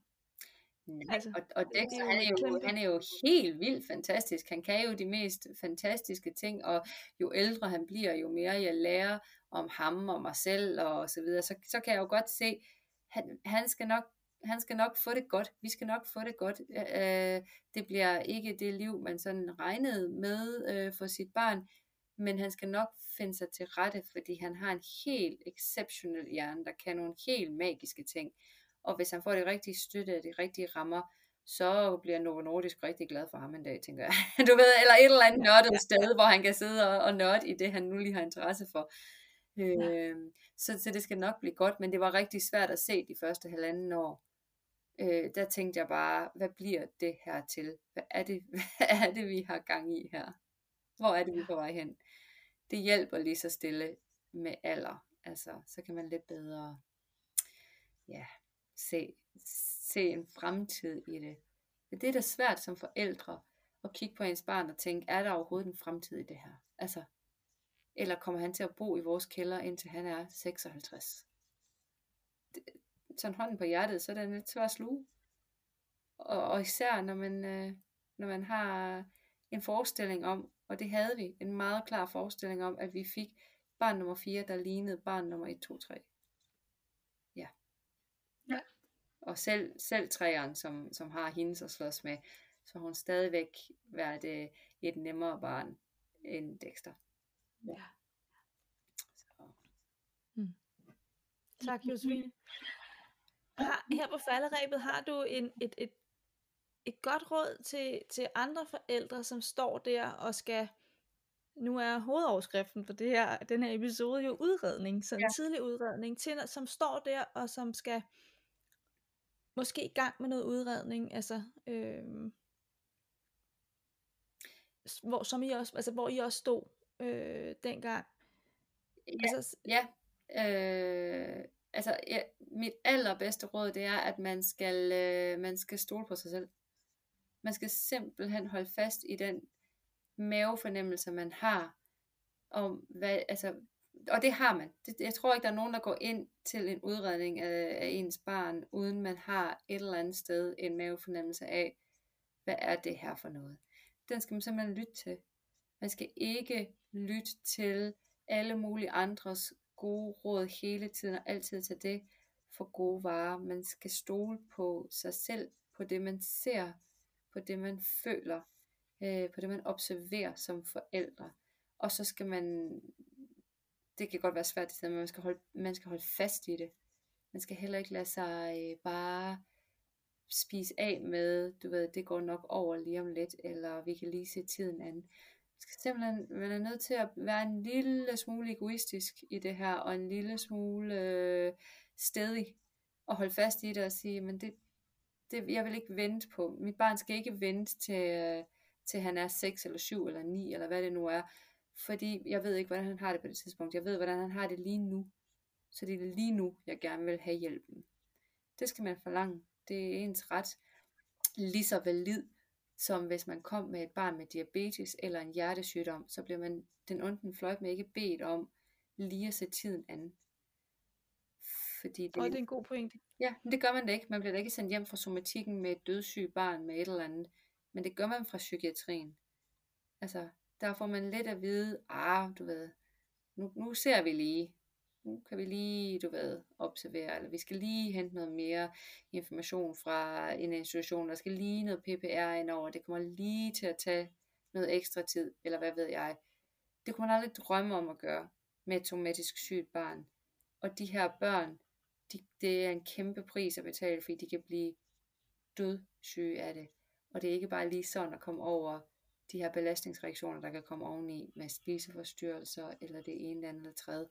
Nej, Altså, og, og det- det er jo han er, jo, han er jo helt vildt fantastisk. Han kan jo de mest fantastiske ting, og jo ældre han bliver, jo mere jeg lærer om ham og mig selv og så videre, så, så kan jeg jo godt se, han, han skal nok han skal nok få det godt. Vi skal nok få det godt. Øh, det bliver ikke det liv, man sådan regnede med øh, for sit barn, men han skal nok finde sig til rette, fordi han har en helt exceptionel hjerne, der kan nogle helt magiske ting. Og hvis han får det rigtige støtte og de rigtige rammer, så bliver Novo Nordisk rigtig glad for ham en dag, tænker jeg. (laughs) Du ved, eller et eller andet nørdet sted, hvor han kan sidde og, og nørde i det, han nu lige har interesse for. Øh, så, så det skal nok blive godt, men det var rigtig svært at se de første halvanden år. Øh, der tænkte jeg bare, hvad bliver det her til? Hvad er det, (laughs) hvad er det vi har gang i her? Hvor er det, vi er på vej hen? Det hjælper lige så stille med alder. Altså, så kan man lidt bedre ja, se, se en fremtid i det. Men det er da svært som forældre at kigge på ens barn og tænke, er der overhovedet en fremtid i det her? Altså, eller kommer han til at bo i vores kælder, indtil han er 56? Det, sådan hånden på hjertet, så er det lidt svært at sluge. Og, og især når man, øh, når man har en forestilling om, og det havde vi, en meget klar forestilling om, at vi fik barn nummer 4, der lignede barn nummer 1, 2, 3. Ja. Ja. Og selv, selv træeren, som, som har hendes at slås med, så har hun stadigvæk været et, et nemmere barn end Dexter. Ja. Så. Tak, Josefine. Har, her på falderæbet har du en, et, et, et godt råd til, til andre forældre, som står der og skal... Nu er hovedoverskriften for det her, den her episode jo udredning, så en Ja. tidlig udredning, til, som står der og som skal måske i gang med noget udredning, altså s- hvor, som I også, altså, hvor I også stod øh, dengang. Ja, Altså, ja. Øh, altså, ja, mit allerbedste råd, det er, at man skal, øh, man skal stole på sig selv. Man skal simpelthen holde fast i den mavefornemmelse, man har, om hvad, altså, og det har man. Det, jeg tror ikke, der er nogen, der går ind til en udredning af, af ens barn, uden man har et eller andet sted en mavefornemmelse af, hvad er det her for noget. Den skal man simpelthen lytte til. Man skal ikke lytte til alle mulige andres gode råd hele tiden, og altid tage det for gode varer. Man skal stole på sig selv, på det man ser, på det man føler, øh, på det man observerer som forældre. Og så skal man, det kan godt være svært, det men man skal, holde, man skal holde fast i det. Man skal heller ikke lade sig øh, bare spise af med, du ved, det går nok over lige om lidt, eller vi kan lige se tiden an. Man skal simpelthen, man er nødt til at være en lille smule egoistisk i det her, og en lille smule øh, stedig, og holde fast i det og sige, men det, det, jeg vil ikke vente på, mit barn skal ikke vente til, øh, til han er 6 eller 7 eller 9, eller hvad det nu er, fordi jeg ved ikke, hvordan han har det på det tidspunkt. Jeg ved, hvordan han har det lige nu. Så det er lige nu, jeg gerne vil have hjælpen. Det skal man forlange. Det er ens ret lige så valid, som hvis man kom med et barn med diabetes eller en hjertesygdom, så bliver man den onden fløjt med ikke bedt om lige at sætte tiden an. Fordi det, og det er en god pointe. Ja, men det gør man da ikke. Man bliver da ikke sendt hjem fra somatikken med et dødssygt barn med et eller andet. Men det gør man fra psykiatrien. Altså, der får man lidt at vide, ah, du ved, nu, nu ser vi lige, nu kan vi lige, du ved, observere, eller vi skal lige hente noget mere information fra en institution, der skal lige noget PPR ind over, det kommer lige til at tage noget ekstra tid, eller hvad ved jeg. Det kunne man aldrig drømme om at gøre med et somatisk sygt barn. Og de her børn, de, det er en kæmpe pris at betale, fordi de kan blive dødsyge af det. Og det er ikke bare lige sådan at komme over de her belastningsreaktioner, der kan komme oveni med spiseforstyrrelser, eller det ene, det andet eller tredje.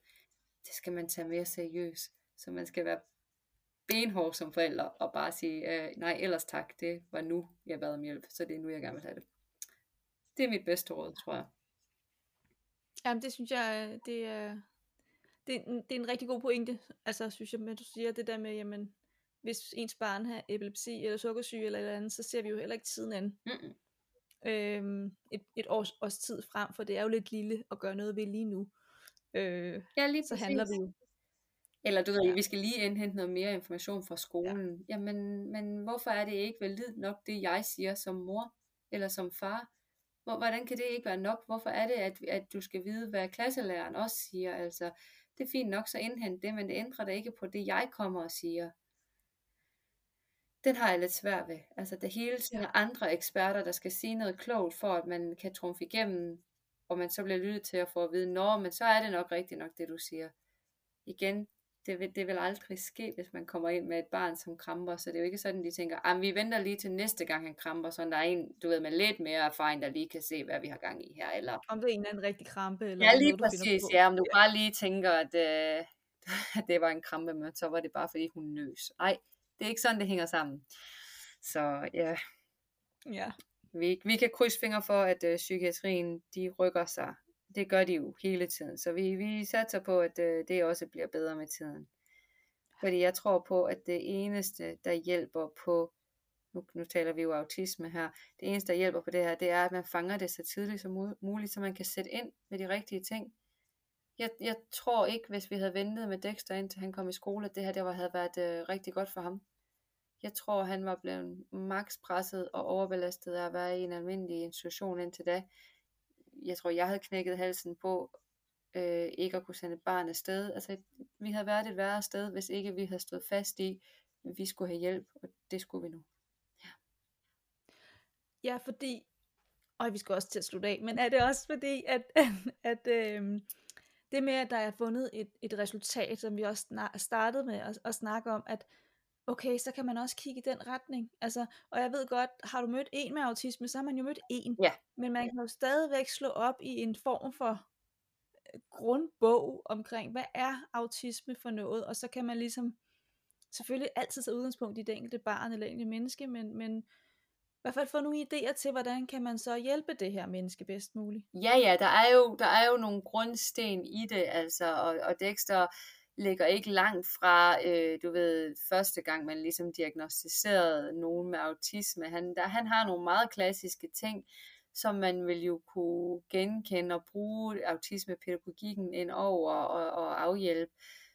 Det skal man tage mere seriøst. Så man skal være benhård som forælder, og bare sige, øh, nej, ellers tak, det var nu, jeg bad om hjælp, så det er nu, jeg gerne vil have det. Det er mit bedste råd, tror jeg. Jamen, det synes jeg, det er, det, det er en rigtig god pointe. Altså, synes jeg, at du siger det der med, jamen, hvis ens barn har epilepsi eller sukkersyge eller eller andet, så ser vi jo heller ikke tiden an. Mm-mm. Øhm, et, et års, års tid frem, for det er jo lidt lille at gøre noget ved lige nu. Øh, ja, lige så præcis. handler vi jo. Eller du ved, ja. vi skal lige indhente noget mere information fra skolen. Ja. Jamen, men hvorfor er det ikke valid nok, det jeg siger som mor eller som far? Hvor, hvordan kan det ikke være nok? Hvorfor er det, at, at du skal vide, hvad klasselæreren også siger? Altså, det er fint nok, så indhent det, men det ændrer da ikke på det, jeg kommer og siger den har jeg lidt svært ved. Altså det hele tiden er andre eksperter, der skal sige noget klogt, for at man kan trumfe igennem, og man så bliver lyttet til at få at vide, når, men så er det nok rigtigt nok, det du siger. Igen, det vil, det vil aldrig ske, hvis man kommer ind med et barn, som kramper, så det er jo ikke sådan, de tænker, at vi venter lige til næste gang, han kramper, så der er en, du ved, med lidt mere erfaring, der lige kan se, hvad vi har gang i her. Eller... Om det er en eller anden rigtig krampe. Eller ja, lige noget, præcis, ja, om du bare lige tænker, at, øh, (laughs) at det var en krampe, men så var det bare, fordi hun nøs. Nej, det er ikke sådan, det hænger sammen. Så ja, ja. Vi, vi kan krydse fingre for, at øh, psykiatrien, de rykker sig. Det gør de jo hele tiden. Så vi, vi satser på, at øh, det også bliver bedre med tiden. Fordi jeg tror på, at det eneste, der hjælper på, nu, nu taler vi jo autisme her, det eneste, der hjælper på det her, det er, at man fanger det så tidligt som muligt, så man kan sætte ind med de rigtige ting. Jeg, jeg tror ikke, hvis vi havde ventet med Dexter indtil han kom i skole, at det her det var, havde været øh, rigtig godt for ham. Jeg tror, han var blevet max presset og overbelastet af at være i en almindelig institution indtil da. Jeg tror, jeg havde knækket halsen på øh, ikke at kunne sende et barn afsted. Altså, vi havde været et værre sted, hvis ikke vi havde stået fast i, at vi skulle have hjælp, og det skulle vi nu. Ja, ja fordi, og vi skal også til at slutte af, men er det også fordi, at, (laughs) at, at øh, det med, at der er fundet et, et resultat, som vi også startede med at, at snakke om, at okay, så kan man også kigge i den retning. Altså, og jeg ved godt, har du mødt en med autisme, så har man jo mødt en. Ja. Men man kan jo stadigvæk slå op i en form for øh, grundbog omkring, hvad er autisme for noget, og så kan man ligesom selvfølgelig altid tage udgangspunkt i det enkelte barn eller enkelte menneske, men, men hvert fald få nogle idéer til, hvordan kan man så hjælpe det her menneske bedst muligt. Ja, ja, der er jo, der er jo nogle grundsten i det, altså, og, og Dexter ligger ikke langt fra, øh, du ved, første gang man ligesom diagnostiserede nogen med autisme. Han, der, han har nogle meget klassiske ting, som man vil jo kunne genkende og bruge autismepædagogikken ind over og, og afhjælpe.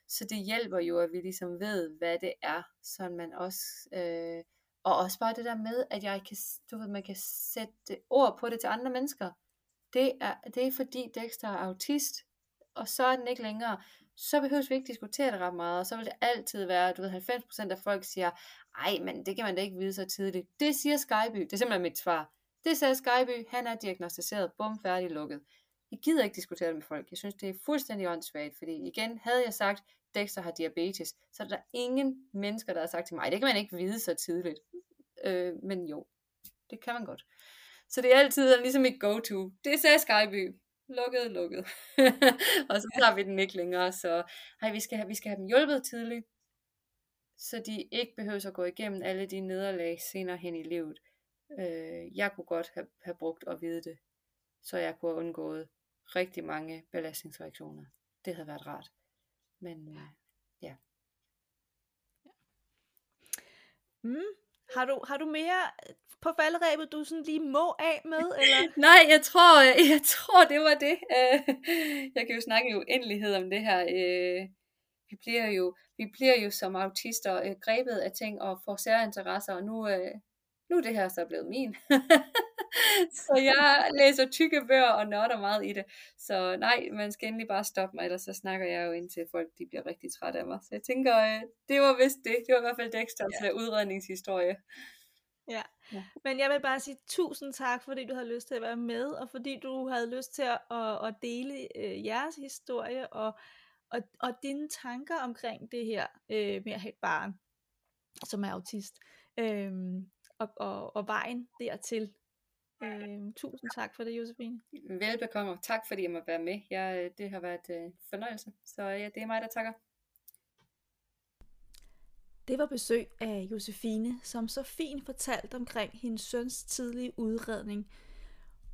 Så det hjælper jo, at vi ligesom ved, hvad det er, så man også øh, og også bare det der med, at jeg kan, du ved, man kan sætte ord på det til andre mennesker. Det er, det er fordi Dexter er autist, og så er den ikke længere. Så behøver vi ikke diskutere det ret meget, og så vil det altid være, du ved, 90% af folk siger, ej, men det kan man da ikke vide så tidligt. Det siger Skyby, det er simpelthen mit svar. Det sagde Skyby, han er diagnostiseret, bum, færdig, lukket. Jeg gider ikke diskutere det med folk. Jeg synes, det er fuldstændig åndssvagt, fordi igen, havde jeg sagt, Dexter har diabetes, så er der ingen mennesker, der har sagt til mig, det kan man ikke vide så tidligt. Øh, men jo, det kan man godt. Så det er altid ligesom et go-to. Det sagde Skyby. Lukket, lukket. (laughs) og så tager vi den ikke længere, så hej, vi skal have, vi skal have dem hjulpet tidligt. så de ikke behøver at gå igennem alle de nederlag senere hen i livet. Øh, jeg kunne godt have, have brugt at vide det, så jeg kunne have undgået rigtig mange belastningsreaktioner. Det havde været rart. Men øh, ja. Mm. Har du, har du mere på falderæbet, du sådan lige må af med? (laughs) Eller? Nej, jeg tror, (laughs) jeg tror, det var det. Øh, (laughs) jeg kan jo snakke i uendelighed om det her. Øh, vi bliver jo, vi bliver jo som autister øh, grebet af ting og får særinteresser, og nu, nu er det her så blevet min. (laughs) så jeg læser tykke bøger og nørder meget i det. Så nej, man skal endelig bare stoppe mig, ellers så snakker jeg jo indtil folk de bliver rigtig trætte af mig. Så jeg tænker, øh, det var vist det. Det var i hvert fald Dexters ja. udredningshistorie. Ja. ja, men jeg vil bare sige tusind tak, fordi du havde lyst til at være med, og fordi du havde lyst til at, at, at dele øh, jeres historie og, og, og dine tanker omkring det her øh, med at have et barn, som er autist, øh, og, og, og vejen dertil. Øh, tusind tak for det, Josefine. Velbekomme, tak fordi jeg må være med. Jeg, øh, det har været en øh, fornøjelse, så ja, det er mig, der takker. Det var besøg af Josefine, som så fint fortalte omkring hendes søns tidlige udredning.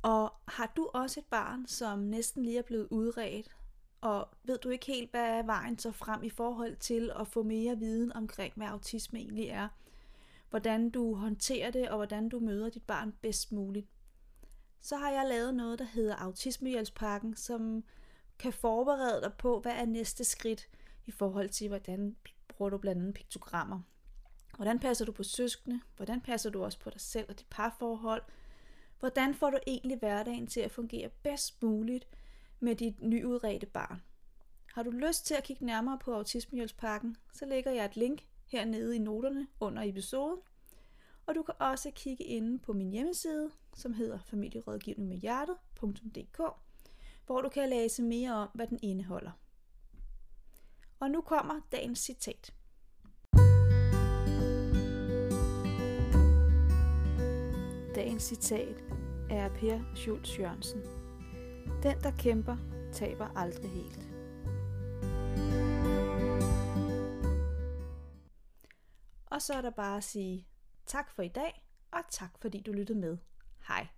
Og har du også et barn, som næsten lige er blevet udredt, og ved du ikke helt, hvad er vejen så frem i forhold til at få mere viden omkring, hvad autisme egentlig er, hvordan du håndterer det, og hvordan du møder dit barn bedst muligt, så har jeg lavet noget, der hedder Autismehjælpspakken, som kan forberede dig på, hvad er næste skridt i forhold til, hvordan bruger du blandt andet piktogrammer. Hvordan passer du på søskende? Hvordan passer du også på dig selv og dit parforhold? Hvordan får du egentlig hverdagen til at fungere bedst muligt med dit nyudredte barn? Har du lyst til at kigge nærmere på Autismehjælpspakken, så lægger jeg et link hernede i noterne under episoden. Og du kan også kigge inde på min hjemmeside, som hedder familierådgivning med hjertet.dk, hvor du kan læse mere om, hvad den indeholder. Og nu kommer dagens citat. Dagens citat er af Per Schultz Jørgensen. Den, der kæmper, taber aldrig helt. Og så er der bare at sige tak for i dag, og tak fordi du lyttede med. Hej.